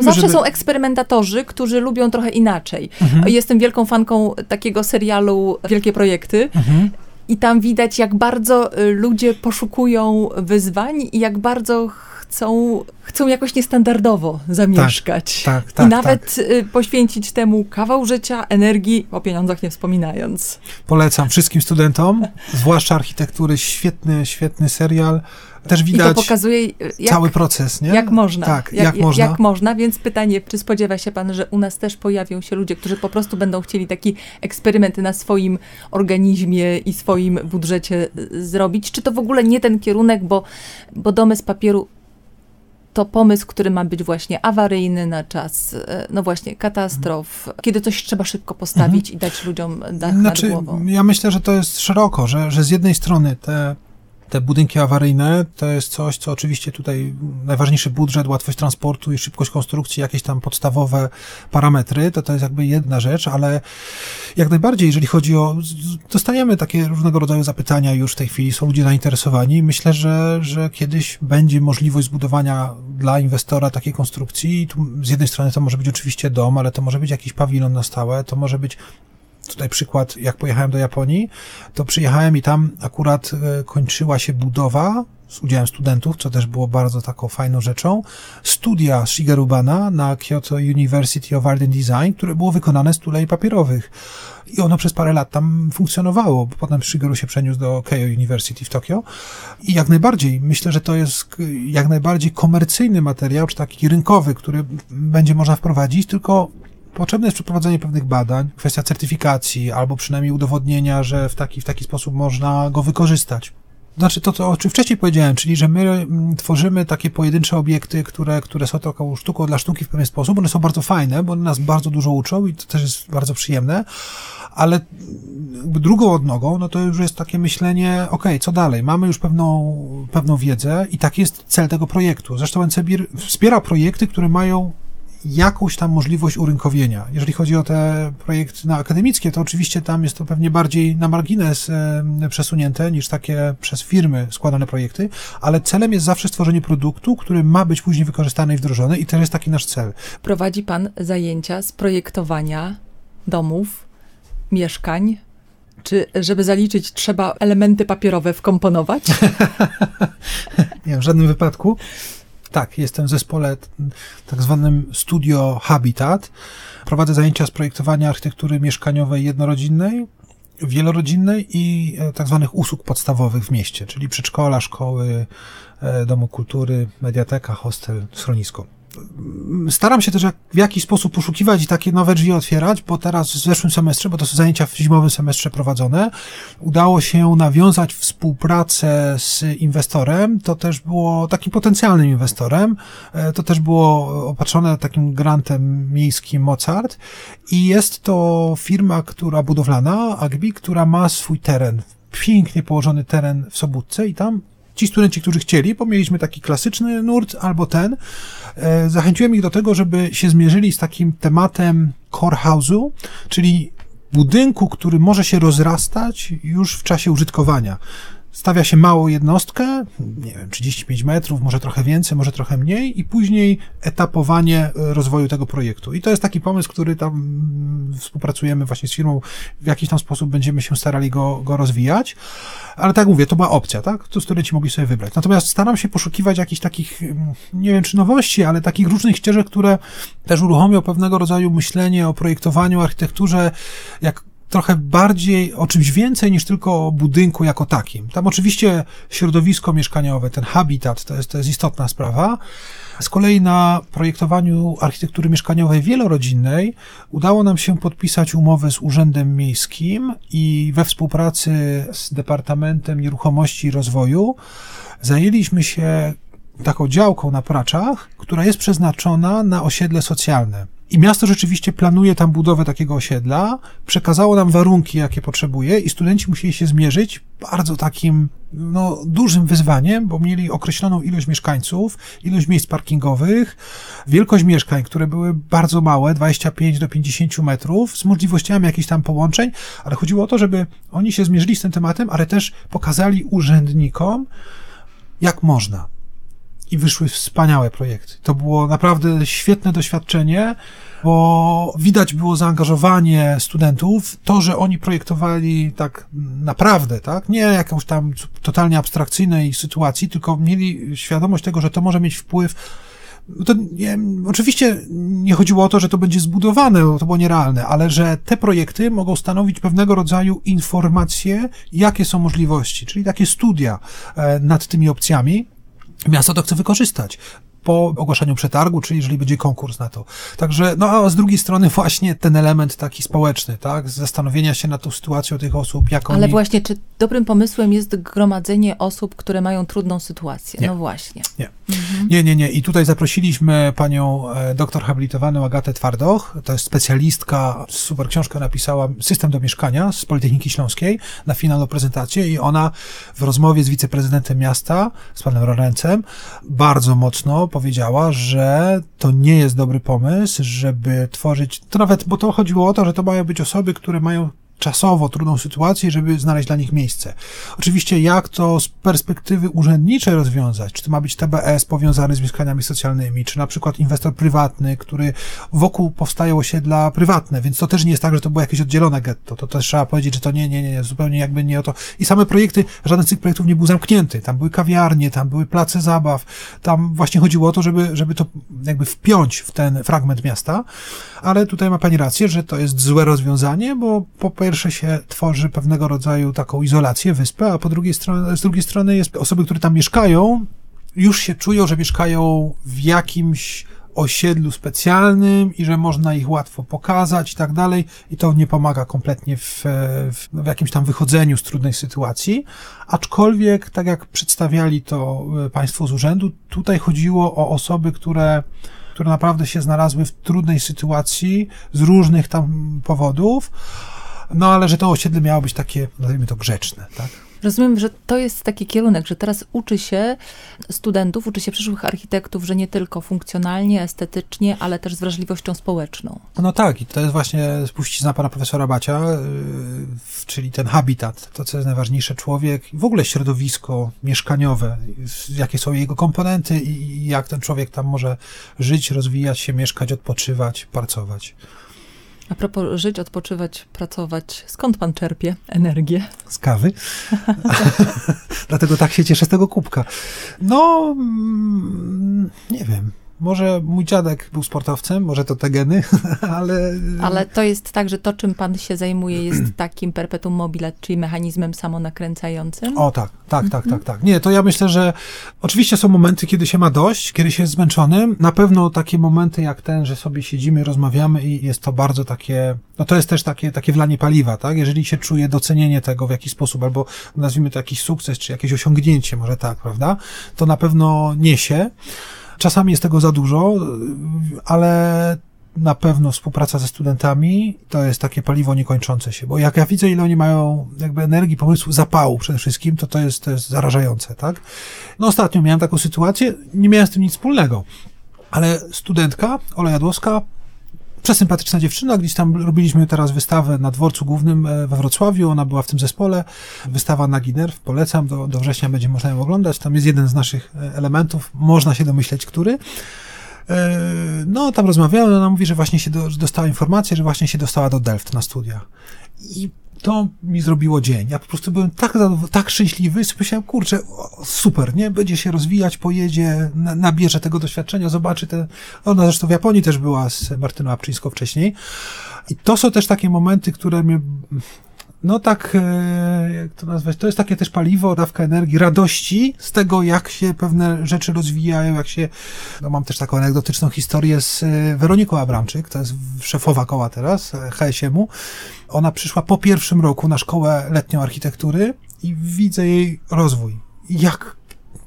Zawsze żeby... są eksperymentatorzy, którzy lubią trochę inaczej. Mhm. Jestem wielką fanką takiego serialu Wielkie Projekty. Mhm. I tam widać, jak bardzo y, ludzie poszukują wyzwań i jak bardzo chcą, chcą jakoś niestandardowo zamieszkać. Tak, tak, tak I nawet tak. poświęcić temu kawał życia, energii, o pieniądzach nie wspominając. Polecam wszystkim studentom, zwłaszcza architektury, świetny, świetny serial. Też widać pokazuje, jak, cały proces, nie? Jak można. Tak, jak, jak, można. Jak można, więc pytanie, czy spodziewa się pan, że u nas też pojawią się ludzie, którzy po prostu będą chcieli taki eksperyment na swoim organizmie i swoim budżecie zrobić? Czy to w ogóle nie ten kierunek, bo, bo domy z papieru to pomysł, który ma być właśnie awaryjny na czas, e, no właśnie, katastrof, kiedy coś trzeba szybko postawić mhm. i dać ludziom dach znaczy, nad głową. Ja myślę, że to jest szeroko, że, że z jednej strony te te budynki awaryjne to jest coś, co oczywiście tutaj najważniejszy budżet, łatwość transportu i szybkość konstrukcji, jakieś tam podstawowe parametry, to to jest jakby jedna rzecz, ale jak najbardziej, jeżeli chodzi o, dostajemy takie różnego rodzaju zapytania już w tej chwili, są ludzie zainteresowani. Myślę, że, że kiedyś będzie możliwość zbudowania dla inwestora takiej konstrukcji. Tu z jednej strony to może być oczywiście dom, ale to może być jakiś pawilon na stałe, to może być tutaj przykład, jak pojechałem do Japonii, to przyjechałem i tam akurat e, kończyła się budowa z udziałem studentów, co też było bardzo taką fajną rzeczą, studia Shigeru Bana na Kyoto University of Art and Design, które było wykonane z tulei papierowych. I ono przez parę lat tam funkcjonowało. Potem Shigeru się przeniósł do Keio University w Tokio. I jak najbardziej, myślę, że to jest jak najbardziej komercyjny materiał, czy taki rynkowy, który będzie można wprowadzić, tylko Potrzebne jest przeprowadzenie pewnych badań, kwestia certyfikacji, albo przynajmniej udowodnienia, że w taki, w taki sposób można go wykorzystać. Znaczy to, to, o czym wcześniej powiedziałem, czyli że my mm, tworzymy takie pojedyncze obiekty, które, które są taką sztuką dla sztuki w pewien sposób. One są bardzo fajne, bo one nas bardzo dużo uczą i to też jest bardzo przyjemne, ale drugą odnogą, no to już jest takie myślenie, ok, co dalej? Mamy już pewną, pewną wiedzę i taki jest cel tego projektu. Zresztą NCBIR wspiera projekty, które mają jakąś tam możliwość urynkowienia. Jeżeli chodzi o te projekty na akademickie, to oczywiście tam jest to pewnie bardziej na margines przesunięte niż takie przez firmy składane projekty, ale celem jest zawsze stworzenie produktu, który ma być później wykorzystany i wdrożony i to jest taki nasz cel. Prowadzi Pan zajęcia z projektowania domów, mieszkań, czy żeby zaliczyć, trzeba elementy papierowe wkomponować? <laughs> Nie, w żadnym wypadku. Tak, jestem w zespole tak zwanym Studio Habitat. Prowadzę zajęcia z projektowania architektury mieszkaniowej jednorodzinnej wielorodzinnej i e, tak zwanych usług podstawowych w mieście, czyli przedszkola, szkoły, e, domu kultury, mediateka, hostel, schronisko staram się też jak, w jakiś sposób poszukiwać i takie nowe drzwi otwierać, bo teraz w zeszłym semestrze, bo to są zajęcia w zimowym semestrze prowadzone, udało się nawiązać współpracę z inwestorem. To też było takim potencjalnym inwestorem. E, to też było opatrzone takim grantem miejskim Mozart i jest to firma, która budowlana, Agbi, która ma swój teren pięknie położony teren w Sobótce i tam ci studenci, którzy chcieli, bo mieliśmy taki klasyczny nurt albo ten, e, zachęciłem ich do tego, żeby się zmierzyli z takim tematem core house'u, czyli budynku, który może się rozrastać już w czasie użytkowania stawia się małą jednostkę, nie wiem, 35 metrów, może trochę więcej, może trochę mniej, i później etapowanie e, rozwoju tego projektu. I to jest taki pomysł, który tam mm, współpracujemy właśnie z firmą, w jakiś tam sposób będziemy się starali go, go rozwijać. Ale tak mówię, to była opcja, tak? To studenci mogli sobie wybrać. Natomiast staram się poszukiwać jakichś takich, mm, nie wiem czy nowości, ale takich różnych ścieżek, które też uruchomią pewnego rodzaju myślenie o projektowaniu, architekturze, jak trochę bardziej o czymś więcej niż tylko o budynku jako takim. Tam oczywiście środowisko mieszkaniowe, ten habitat, to jest, to jest istotna sprawa. Z kolei na projektowaniu architektury mieszkaniowej wielorodzinnej udało nam się podpisać umowę z Urzędem Miejskim i we współpracy z Departamentem Nieruchomości i Rozwoju zajęliśmy się taką działką na Praczach, która jest przeznaczona na osiedle socjalne. I miasto rzeczywiście planuje tam budowę takiego osiedla, przekazało nam warunki, jakie potrzebuje, i studenci musieli się zmierzyć bardzo takim no, dużym wyzwaniem, bo mieli określoną ilość mieszkańców, ilość miejsc parkingowych, wielkość mieszkań, które były bardzo małe, 25 do 50 metrów, z możliwościami jakichś tam połączeń, ale chodziło o to, żeby oni się zmierzyli z tym tematem, ale też pokazali urzędnikom, jak można i wyszły wspaniałe projekty. To było naprawdę świetne doświadczenie, bo widać było zaangażowanie studentów, to, że oni projektowali tak naprawdę, tak, nie jakąś tam totalnie abstrakcyjnej sytuacji, tylko mieli świadomość tego, że to może mieć wpływ. To nie, oczywiście nie chodziło o to, że to będzie zbudowane, bo to było nierealne, ale że te projekty mogą stanowić pewnego rodzaju informacje, jakie są możliwości, czyli takie studia e, nad tymi opcjami miasto to chce wykorzystać po ogłaszaniu przetargu, czyli jeżeli będzie konkurs na to. Także, no a z drugiej strony właśnie ten element taki społeczny, tak, zastanowienia się nad tą sytuacją tych osób, jak Ale właśnie, czy dobrym pomysłem jest gromadzenie osób, które mają trudną sytuację? Nie. No właśnie. Nie. Mhm. nie, nie, nie. I tutaj zaprosiliśmy panią e, doktor habilitowaną Agatę Twardoch, to jest specjalistka, super książkę napisała, System do mieszkania z Politechniki Śląskiej na finalną prezentację i ona w rozmowie z wiceprezydentem miasta, z panem Lorencem, bardzo mocno powiedziała, że to nie jest dobry pomysł, żeby tworzyć, to nawet, bo to chodziło o to, że to mają być osoby, które mają czasowo trudną sytuację, żeby znaleźć dla nich miejsce. Oczywiście, jak to z perspektywy urzędniczej rozwiązać? Czy to ma być TBS powiązany z mieszkaniami socjalnymi, czy na przykład inwestor prywatny, który wokół powstają osiedla prywatne, więc to też nie jest tak, że to było jakieś oddzielone getto. To też trzeba powiedzieć, że to nie, nie, nie, nie, zupełnie jakby nie o to. I same projekty, żaden z tych projektów nie był zamknięty. Tam były kawiarnie, tam były place zabaw, tam właśnie chodziło o to, żeby, żeby to jakby wpiąć w ten fragment miasta, ale tutaj ma pani rację, że to jest złe rozwiązanie, bo po pierwsze się tworzy pewnego rodzaju taką izolację, wyspę, a po drugiej stronie, z drugiej strony jest osoby, które tam mieszkają, już się czują, że mieszkają w jakimś osiedlu specjalnym i że można ich łatwo pokazać i tak dalej, i to nie pomaga kompletnie w, w, w, jakimś tam wychodzeniu z trudnej sytuacji. Aczkolwiek, tak jak przedstawiali to e, Państwo z urzędu, tutaj chodziło o osoby, które które naprawdę się znalazły w trudnej sytuacji z różnych tam powodów, no ale że to osiedle miało być takie, nazwijmy to, grzeczne, tak? Rozumiem, że to jest taki kierunek, że teraz uczy się studentów, uczy się przyszłych architektów, że nie tylko funkcjonalnie, estetycznie, ale też z wrażliwością społeczną. No tak, i to jest właśnie spuścizna pana profesora Bacia, yy, czyli ten habitat, to co jest najważniejsze, człowiek, w ogóle środowisko mieszkaniowe, jakie są jego komponenty i jak ten człowiek tam może żyć, rozwijać się, mieszkać, odpoczywać, pracować. A propos żyć, odpoczywać, pracować, skąd pan czerpie energię? Z kawy. <laughs> Dlatego tak się cieszę z tego kubka. No, mm, nie wiem. Może mój dziadek był sportowcem, może to te geny, <laughs> ale... Ale to jest tak, że to, czym pan się zajmuje, jest <clears throat> takim perpetuum mobile, czyli mechanizmem samonakręcającym? O tak, tak, tak, tak, tak. Nie, to ja myślę, że oczywiście są momenty, kiedy się ma dość, kiedy się jest zmęczonym. Na pewno takie momenty jak ten, że sobie siedzimy, rozmawiamy i jest to bardzo takie, no to jest też takie, takie wlanie paliwa, tak? Jeżeli się czuje docenienie tego w jakiś sposób, albo nazwijmy to jakiś sukces, czy jakieś osiągnięcie, może tak, prawda? To na pewno niesie. Czasami jest tego za dużo, ale na pewno współpraca ze studentami to jest takie paliwo niekończące się, bo jak ja widzę, ile oni mają jakby energii, pomysłu, zapału przede wszystkim, to to jest, to jest zarażające, tak? No ostatnio miałem taką sytuację, nie miałem z tym nic wspólnego, ale studentka, Ola Jadłowska, przesympatyczna dziewczyna, gdzieś tam robiliśmy teraz wystawę na dworcu głównym e, we Wrocławiu, ona była w tym zespole, wystawa na Ginerw, polecam, do, do września będzie można ją oglądać, tam jest jeden z naszych e, elementów, można się domyśleć, który. E, no, tam rozmawiałem, ona mówi, że właśnie się do, dostała informację, że właśnie się dostała do Delft na studia. I to mi zrobiło dzień. Ja po prostu byłem tak, tak szczęśliwy, sobie myślałem, kurczę, super, nie? Będzie się rozwijać, pojedzie, nabierze tego doświadczenia, zobaczy te... Ona zresztą w Japonii też była z Martyną Apczyńską wcześniej. I to są też takie momenty, które mnie no tak, e, jak to nazwać, to jest takie też paliwo, dawka energii, radości z tego, jak się pewne rzeczy rozwijają, jak się, no mam też taką anegdotyczną historię z e, Weroniką Abramczyk, to jest szefowa koła teraz, e, HSM-u. Ona przyszła po pierwszym roku na szkołę letnią architektury i widzę jej rozwój. Jak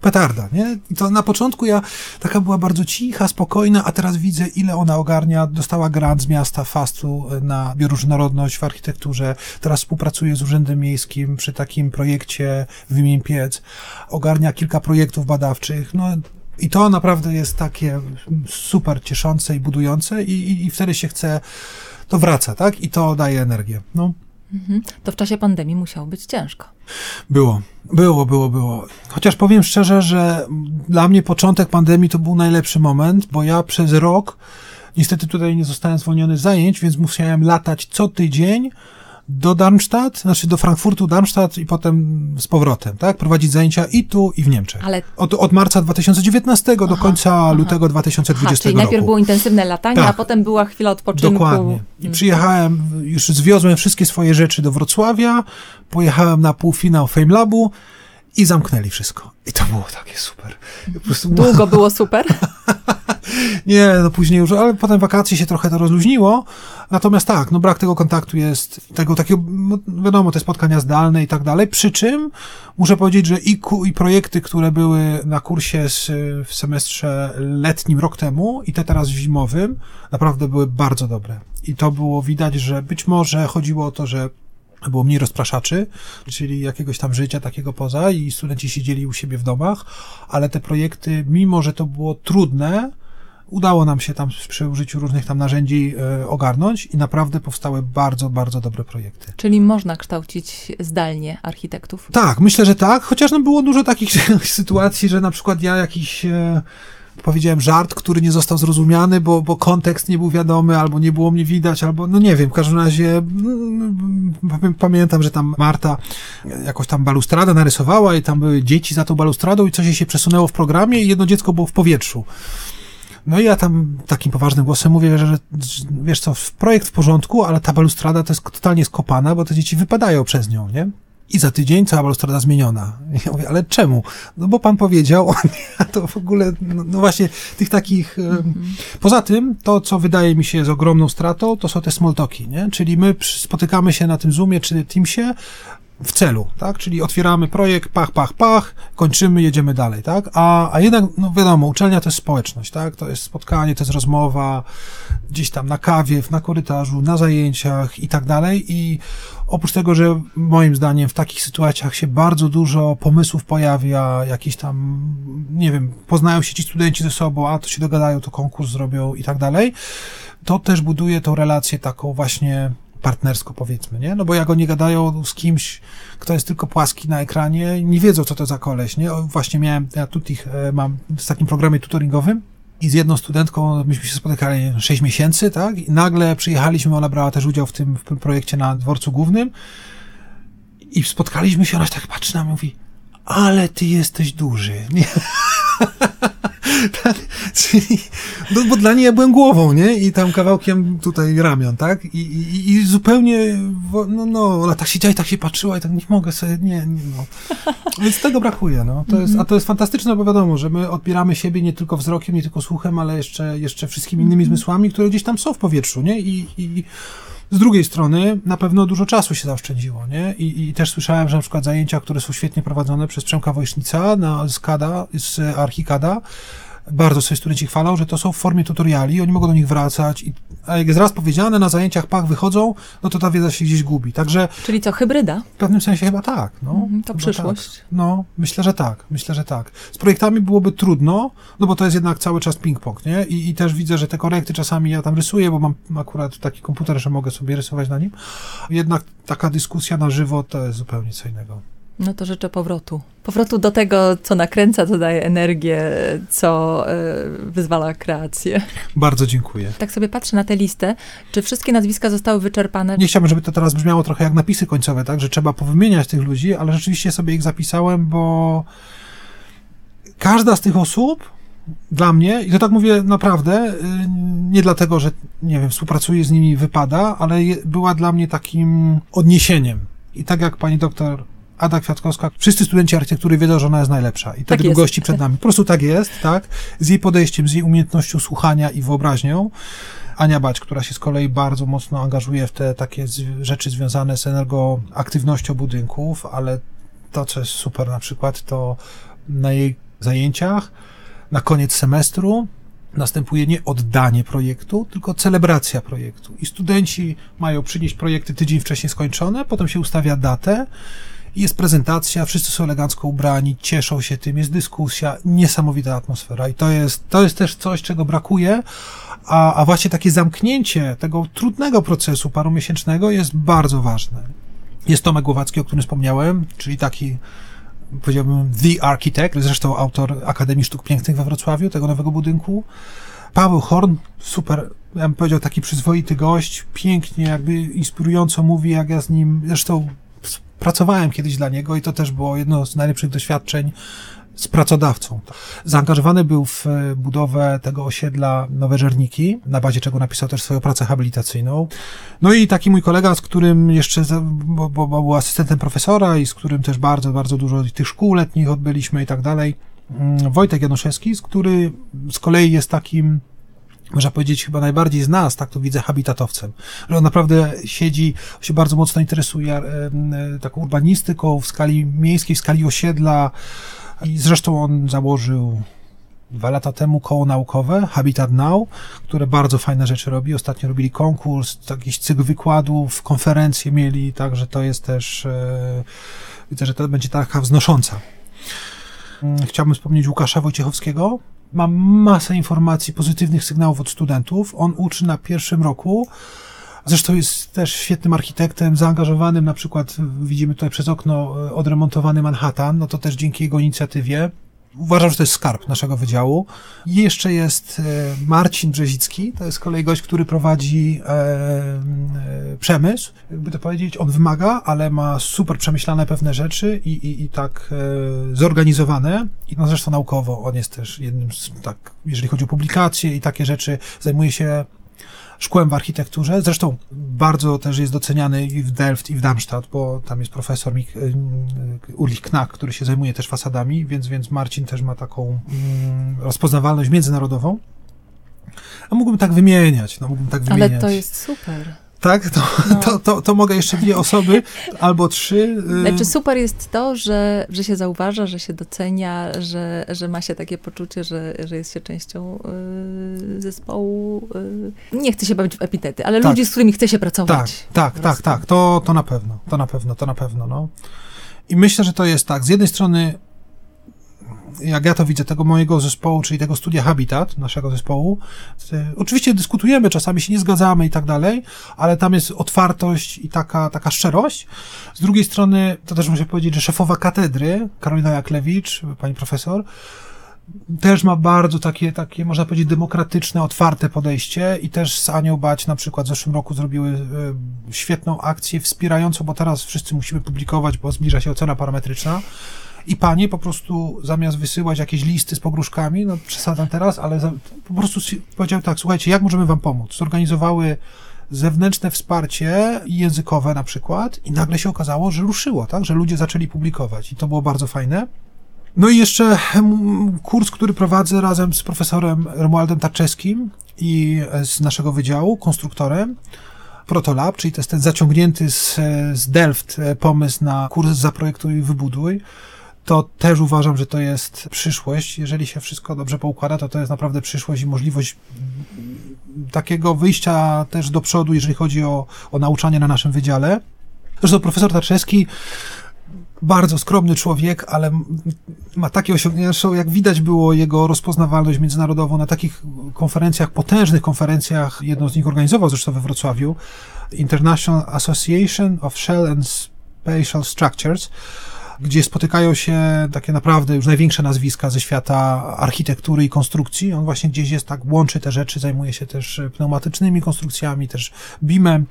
petarda, nie? I to na początku ja taka była bardzo cicha, spokojna, a teraz widzę, ile ona ogarnia. Dostała grant z miasta Fastu na bioróżnorodność w architekturze. Teraz współpracuje z Urzędem Miejskim przy takim projekcie Wymień Piec. Ogarnia kilka projektów badawczych. No, i to naprawdę jest takie super cieszące i budujące i, i, i wtedy się chce, to wraca, tak? I to daje energię. No. Mhm. To w czasie pandemii musiało być ciężko. Było, było, było, było. Chociaż powiem szczerze, że dla mnie początek pandemii to był najlepszy moment, bo ja przez rok, niestety tutaj nie zostałem zwolniony z zajęć, więc musiałem latać co tydzień do Darmstadt, znaczy do Frankfurtu, Darmstadt i potem z powrotem, tak? Prowadzić zajęcia i tu, i w Niemczech. Ale... Od, od marca 2019 aha, do końca aha. lutego 2020 aha, czyli roku. najpierw było intensywne latanie, tak. a potem była chwila odpoczynku. Dokładnie. I przyjechałem, już zwiozłem wszystkie swoje rzeczy do Wrocławia, pojechałem na półfinał Fame Labu i zamknęli wszystko. I to było takie super. <laughs> Długo było super? <laughs> Nie, no później już, ale potem wakacje się trochę to rozluźniło. Natomiast tak, no brak tego kontaktu jest, tego takiego, no wiadomo, te spotkania zdalne i tak dalej. Przy czym muszę powiedzieć, że i, i projekty, które były na kursie z, w semestrze letnim rok temu i te teraz zimowym, naprawdę były bardzo dobre. I to było widać, że być może chodziło o to, że było mniej rozpraszaczy, czyli jakiegoś tam życia takiego poza i studenci siedzieli u siebie w domach, ale te projekty, mimo że to było trudne, udało nam się tam przy użyciu różnych tam narzędzi e, ogarnąć i naprawdę powstały bardzo, bardzo dobre projekty. Czyli można kształcić zdalnie architektów? Tak, myślę, że tak, chociaż no było dużo takich <laughs> sytuacji, że na przykład ja jakiś e, powiedziałem żart, który nie został zrozumiany, bo, bo kontekst nie był wiadomy, albo nie było mnie widać, albo no nie wiem, w każdym razie mm, pamiętam, że tam Marta jakoś tam balustradę narysowała i tam były dzieci za tą balustradą i coś się przesunęło w programie i jedno dziecko było w powietrzu. No i ja tam takim poważnym głosem mówię, że wiesz co, projekt w porządku, ale ta balustrada to jest totalnie skopana, bo te dzieci wypadają przez nią, nie? I za tydzień cała balustrada zmieniona. <laughs> Ja mówię, ale czemu? No bo pan powiedział, <laughs> a to w ogóle, no, no właśnie tych takich... Mm-hmm. Poza tym, to co wydaje mi się jest ogromną stratą, to są te smoltoki, nie? Czyli my spotykamy się na tym Zoomie czy Teamsie, w celu, tak? Czyli otwieramy projekt, pach, pach, pach, kończymy, jedziemy dalej, tak? A, a jednak, no wiadomo, uczelnia to jest społeczność, tak? To jest spotkanie, to jest rozmowa, gdzieś tam na kawie, na korytarzu, na zajęciach i tak dalej i oprócz tego, że moim zdaniem w takich sytuacjach się bardzo dużo pomysłów pojawia, jakiś tam, nie wiem, poznają się ci studenci ze sobą, a to się dogadają, to konkurs zrobią i tak dalej, to też buduje tą relację taką właśnie partnersko powiedzmy, nie? No bo jak oni gadają z kimś, kto jest tylko płaski na ekranie, nie wiedzą, co to za koleś, nie? Właśnie miałem, ja tutaj e, mam z takim programie tutoringowym i z jedną studentką myśmy się spotykali 6 miesięcy, tak? I nagle przyjechaliśmy, ona brała też udział w tym, w tym projekcie na dworcu głównym i spotkaliśmy się, ona tak patrzy na mnie mówi, ale ty jesteś duży. Nie? <laughs> tak, <laughs> czyli, no, bo dla niej ja byłem głową, nie? I tam kawałkiem tutaj ramion, tak? I, i, i zupełnie, no, no, ona tak siedziała i tak się patrzyła i tak nie mogę sobie, nie, nie no. Więc tego brakuje, no. To jest, a to jest fantastyczne, bo wiadomo, że my odbieramy siebie nie tylko wzrokiem, nie tylko słuchem, ale jeszcze, jeszcze wszystkimi innymi zmysłami, które gdzieś tam są w powietrzu, nie? I, i z drugiej strony na pewno dużo czasu się zaoszczędziło, nie? I, I, też słyszałem, że na przykład zajęcia, które są świetnie prowadzone przez Przemka Wojsznica na, z KADA, z Archikada, bardzo sobie studenci chwalą, że to są w formie tutoriali, oni mogą do nich wracać, i, a jak jest raz powiedziane, na zajęciach pach wychodzą, no to ta wiedza się gdzieś gubi. Także. Czyli co, hybryda? W pewnym sensie chyba tak. No, mhm, to przyszłość. Tak. No, myślę, że tak. Myślę, że tak. Z projektami byłoby trudno, no bo to jest jednak cały czas ping-pong, nie? I, I też widzę, że te korekty czasami ja tam rysuję, bo mam akurat taki komputer, że mogę sobie rysować na nim. Jednak taka dyskusja na żywo to jest zupełnie co innego. No to życzę powrotu. Powrotu do tego, co nakręca, co daje energię, co y, wyzwala kreację. Bardzo dziękuję. Tak sobie patrzę na tę listę. Czy wszystkie nazwiska zostały wyczerpane? Nie chciałbym, żeby to teraz brzmiało trochę jak napisy końcowe, tak? Że trzeba powymieniać tych ludzi, ale rzeczywiście sobie ich zapisałem, bo każda z tych osób dla mnie, i to tak mówię naprawdę, y, nie dlatego, że nie wiem, współpracuję z nimi, wypada, ale była dla mnie takim odniesieniem. I tak jak pani doktor Ada Kwiatkowska, wszyscy studenci architektury wiedzą, że ona jest najlepsza i tak, tak gości przed nami. Po prostu tak jest, tak? Z jej podejściem, z jej umiejętnością słuchania i wyobraźnią. Ania Bać, która się z kolei bardzo mocno angażuje w te takie rzeczy związane z energoaktywnością budynków, ale to, co jest super na przykład, to na jej zajęciach na koniec semestru następuje nie oddanie projektu, tylko celebracja projektu. I studenci mają przynieść projekty tydzień wcześniej skończone, potem się ustawia datę jest prezentacja, wszyscy są elegancko ubrani, cieszą się tym, jest dyskusja, niesamowita atmosfera i to jest, to jest też coś, czego brakuje, a, a właśnie takie zamknięcie tego trudnego procesu parumiesięcznego jest bardzo ważne. Jest Tomek Głowacki, o którym wspomniałem, czyli taki powiedziałbym The Architect, zresztą autor Akademii Sztuk Pięknych we Wrocławiu, tego nowego budynku. Paweł Horn, super, ja bym powiedział, taki przyzwoity gość, pięknie, jakby inspirująco mówi, jak ja z nim, zresztą pracowałem kiedyś dla niego i to też było jedno z najlepszych doświadczeń z pracodawcą. Zaangażowany był w e, budowę tego osiedla Nowe Żerniki, na bazie czego napisał też swoją pracę habilitacyjną. No i taki mój kolega, z którym jeszcze, bo, bo, bo był asystentem profesora i z którym też bardzo, bardzo dużo tych szkół letnich odbyliśmy i tak dalej, mm, Wojtek Januszewski, z który z kolei jest takim można powiedzieć, chyba najbardziej z nas, tak to widzę, habitatowcem. Że on naprawdę siedzi, się bardzo mocno interesuje e, taką urbanistyką w skali miejskiej, w skali osiedla i zresztą on założył dwa lata temu koło naukowe Habitat Now, które bardzo fajne rzeczy robi. Ostatnio robili konkurs, jakiś cykl wykładów, konferencje mieli, także to jest też, e, widzę, że to będzie taka wznosząca. Mm, chciałbym wspomnieć Łukasza Wojciechowskiego, mam masę informacji, pozytywnych sygnałów od studentów. On uczy na pierwszym roku. Zresztą jest też świetnym architektem, zaangażowanym, na przykład widzimy tutaj przez okno e, odremontowany Manhattan, no to też dzięki jego inicjatywie. Uważam, że to jest skarb naszego wydziału. I jeszcze jest e, Marcin Brzezicki, to jest kolej gość, który prowadzi e, e, przemysł, jakby to powiedzieć. On wymaga, ale ma super przemyślane pewne rzeczy i, i, i tak e, zorganizowane. I no zresztą naukowo on jest też jednym z, tak, jeżeli chodzi o publikacje i takie rzeczy, zajmuje się szkłem w architekturze. Zresztą bardzo też jest doceniany i w Delft, i w Darmstadt, bo tam jest profesor Mik y, Ulrich Knack, który się zajmuje też fasadami, więc, więc Marcin też ma taką mm, rozpoznawalność międzynarodową. A mógłbym tak wymieniać, no mógłbym tak wymieniać. Ale to jest super tak? To, no. to, to, to, mogę jeszcze dwie osoby albo trzy. Y, znaczy super jest to, że, że się zauważa, że się docenia, że, że ma się takie poczucie, że, że jest się częścią y, zespołu. Y, nie chcę się bawić w epitety, ale tak. ludzi, z którymi chce się pracować. Tak, tak, tak, tak. To, to na pewno, to na pewno, to na pewno. No. I myślę, że to jest tak. Z jednej strony jak ja to widzę, tego mojego zespołu, czyli tego studia Habitat, naszego zespołu, oczywiście dyskutujemy, czasami się nie zgadzamy i tak dalej, ale tam jest otwartość i taka, taka szczerość. Z drugiej strony, to też muszę powiedzieć, że szefowa katedry, Karolina Jaklewicz, pani profesor, też ma bardzo takie, takie, można powiedzieć, demokratyczne, otwarte podejście i też z Anią Bać na przykład w zeszłym roku zrobiły y, świetną akcję wspierającą, bo teraz wszyscy musimy publikować, bo zbliża się ocena parametryczna i panie po prostu zamiast wysyłać jakieś listy z pogróżkami, no przesadzam teraz, ale za, po prostu powiedziały tak, słuchajcie, jak możemy wam pomóc? Zorganizowały zewnętrzne wsparcie językowe na przykład i nagle się okazało, że ruszyło, tak, że ludzie zaczęli publikować i to było bardzo fajne. No i jeszcze kurs, który prowadzę razem z profesorem Romualdem Tarczewskim i z naszego wydziału, konstruktorem, Protolab, czyli to jest ten zaciągnięty z, z Delft pomysł na kurs Zaprojektuj i Wybuduj. To też uważam, że to jest przyszłość. Jeżeli się wszystko dobrze poukłada, to to jest naprawdę przyszłość i możliwość takiego wyjścia też do przodu, jeżeli chodzi o, o nauczanie na naszym wydziale. Zresztą profesor Tarczewski bardzo skromny człowiek, ale ma takie osiągnięcia, jak widać było jego rozpoznawalność międzynarodową na takich konferencjach, potężnych konferencjach, jedną z nich organizował zresztą we Wrocławiu, International Association of Shell and Spatial Structures, gdzie spotykają się takie naprawdę już największe nazwiska ze świata architektury i konstrukcji. On właśnie gdzieś jest tak, łączy te rzeczy, zajmuje się też pneumatycznymi konstrukcjami, też BIM-em.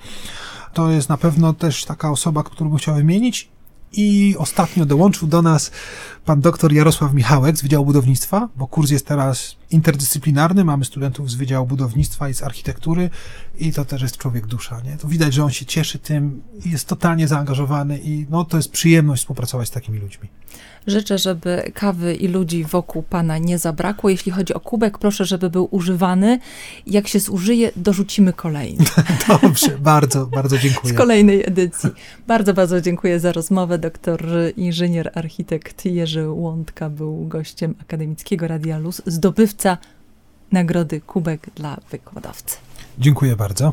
To jest na pewno też taka osoba, którą bym chciał wymienić. I ostatnio dołączył do nas pan doktor Jarosław Michałek z Wydziału Budownictwa, bo kurs jest teraz interdyscyplinarny, mamy studentów z Wydziału Budownictwa i z architektury i to też jest człowiek dusza, nie? To widać, że on się cieszy tym jest totalnie zaangażowany i no to jest przyjemność współpracować z takimi ludźmi. Życzę, żeby kawy i ludzi wokół pana nie zabrakło. Jeśli chodzi o kubek, proszę, żeby był używany. Jak się zużyje, dorzucimy kolejny. <laughs> Dobrze, bardzo, bardzo dziękuję. Z kolejnej edycji. Bardzo, bardzo dziękuję za rozmowę. Doktor inżynier, architekt Jerzy Łądka był gościem Akademickiego Radia Luz, zdobywca nagrody Kubek dla wykładowcy. Dziękuję bardzo.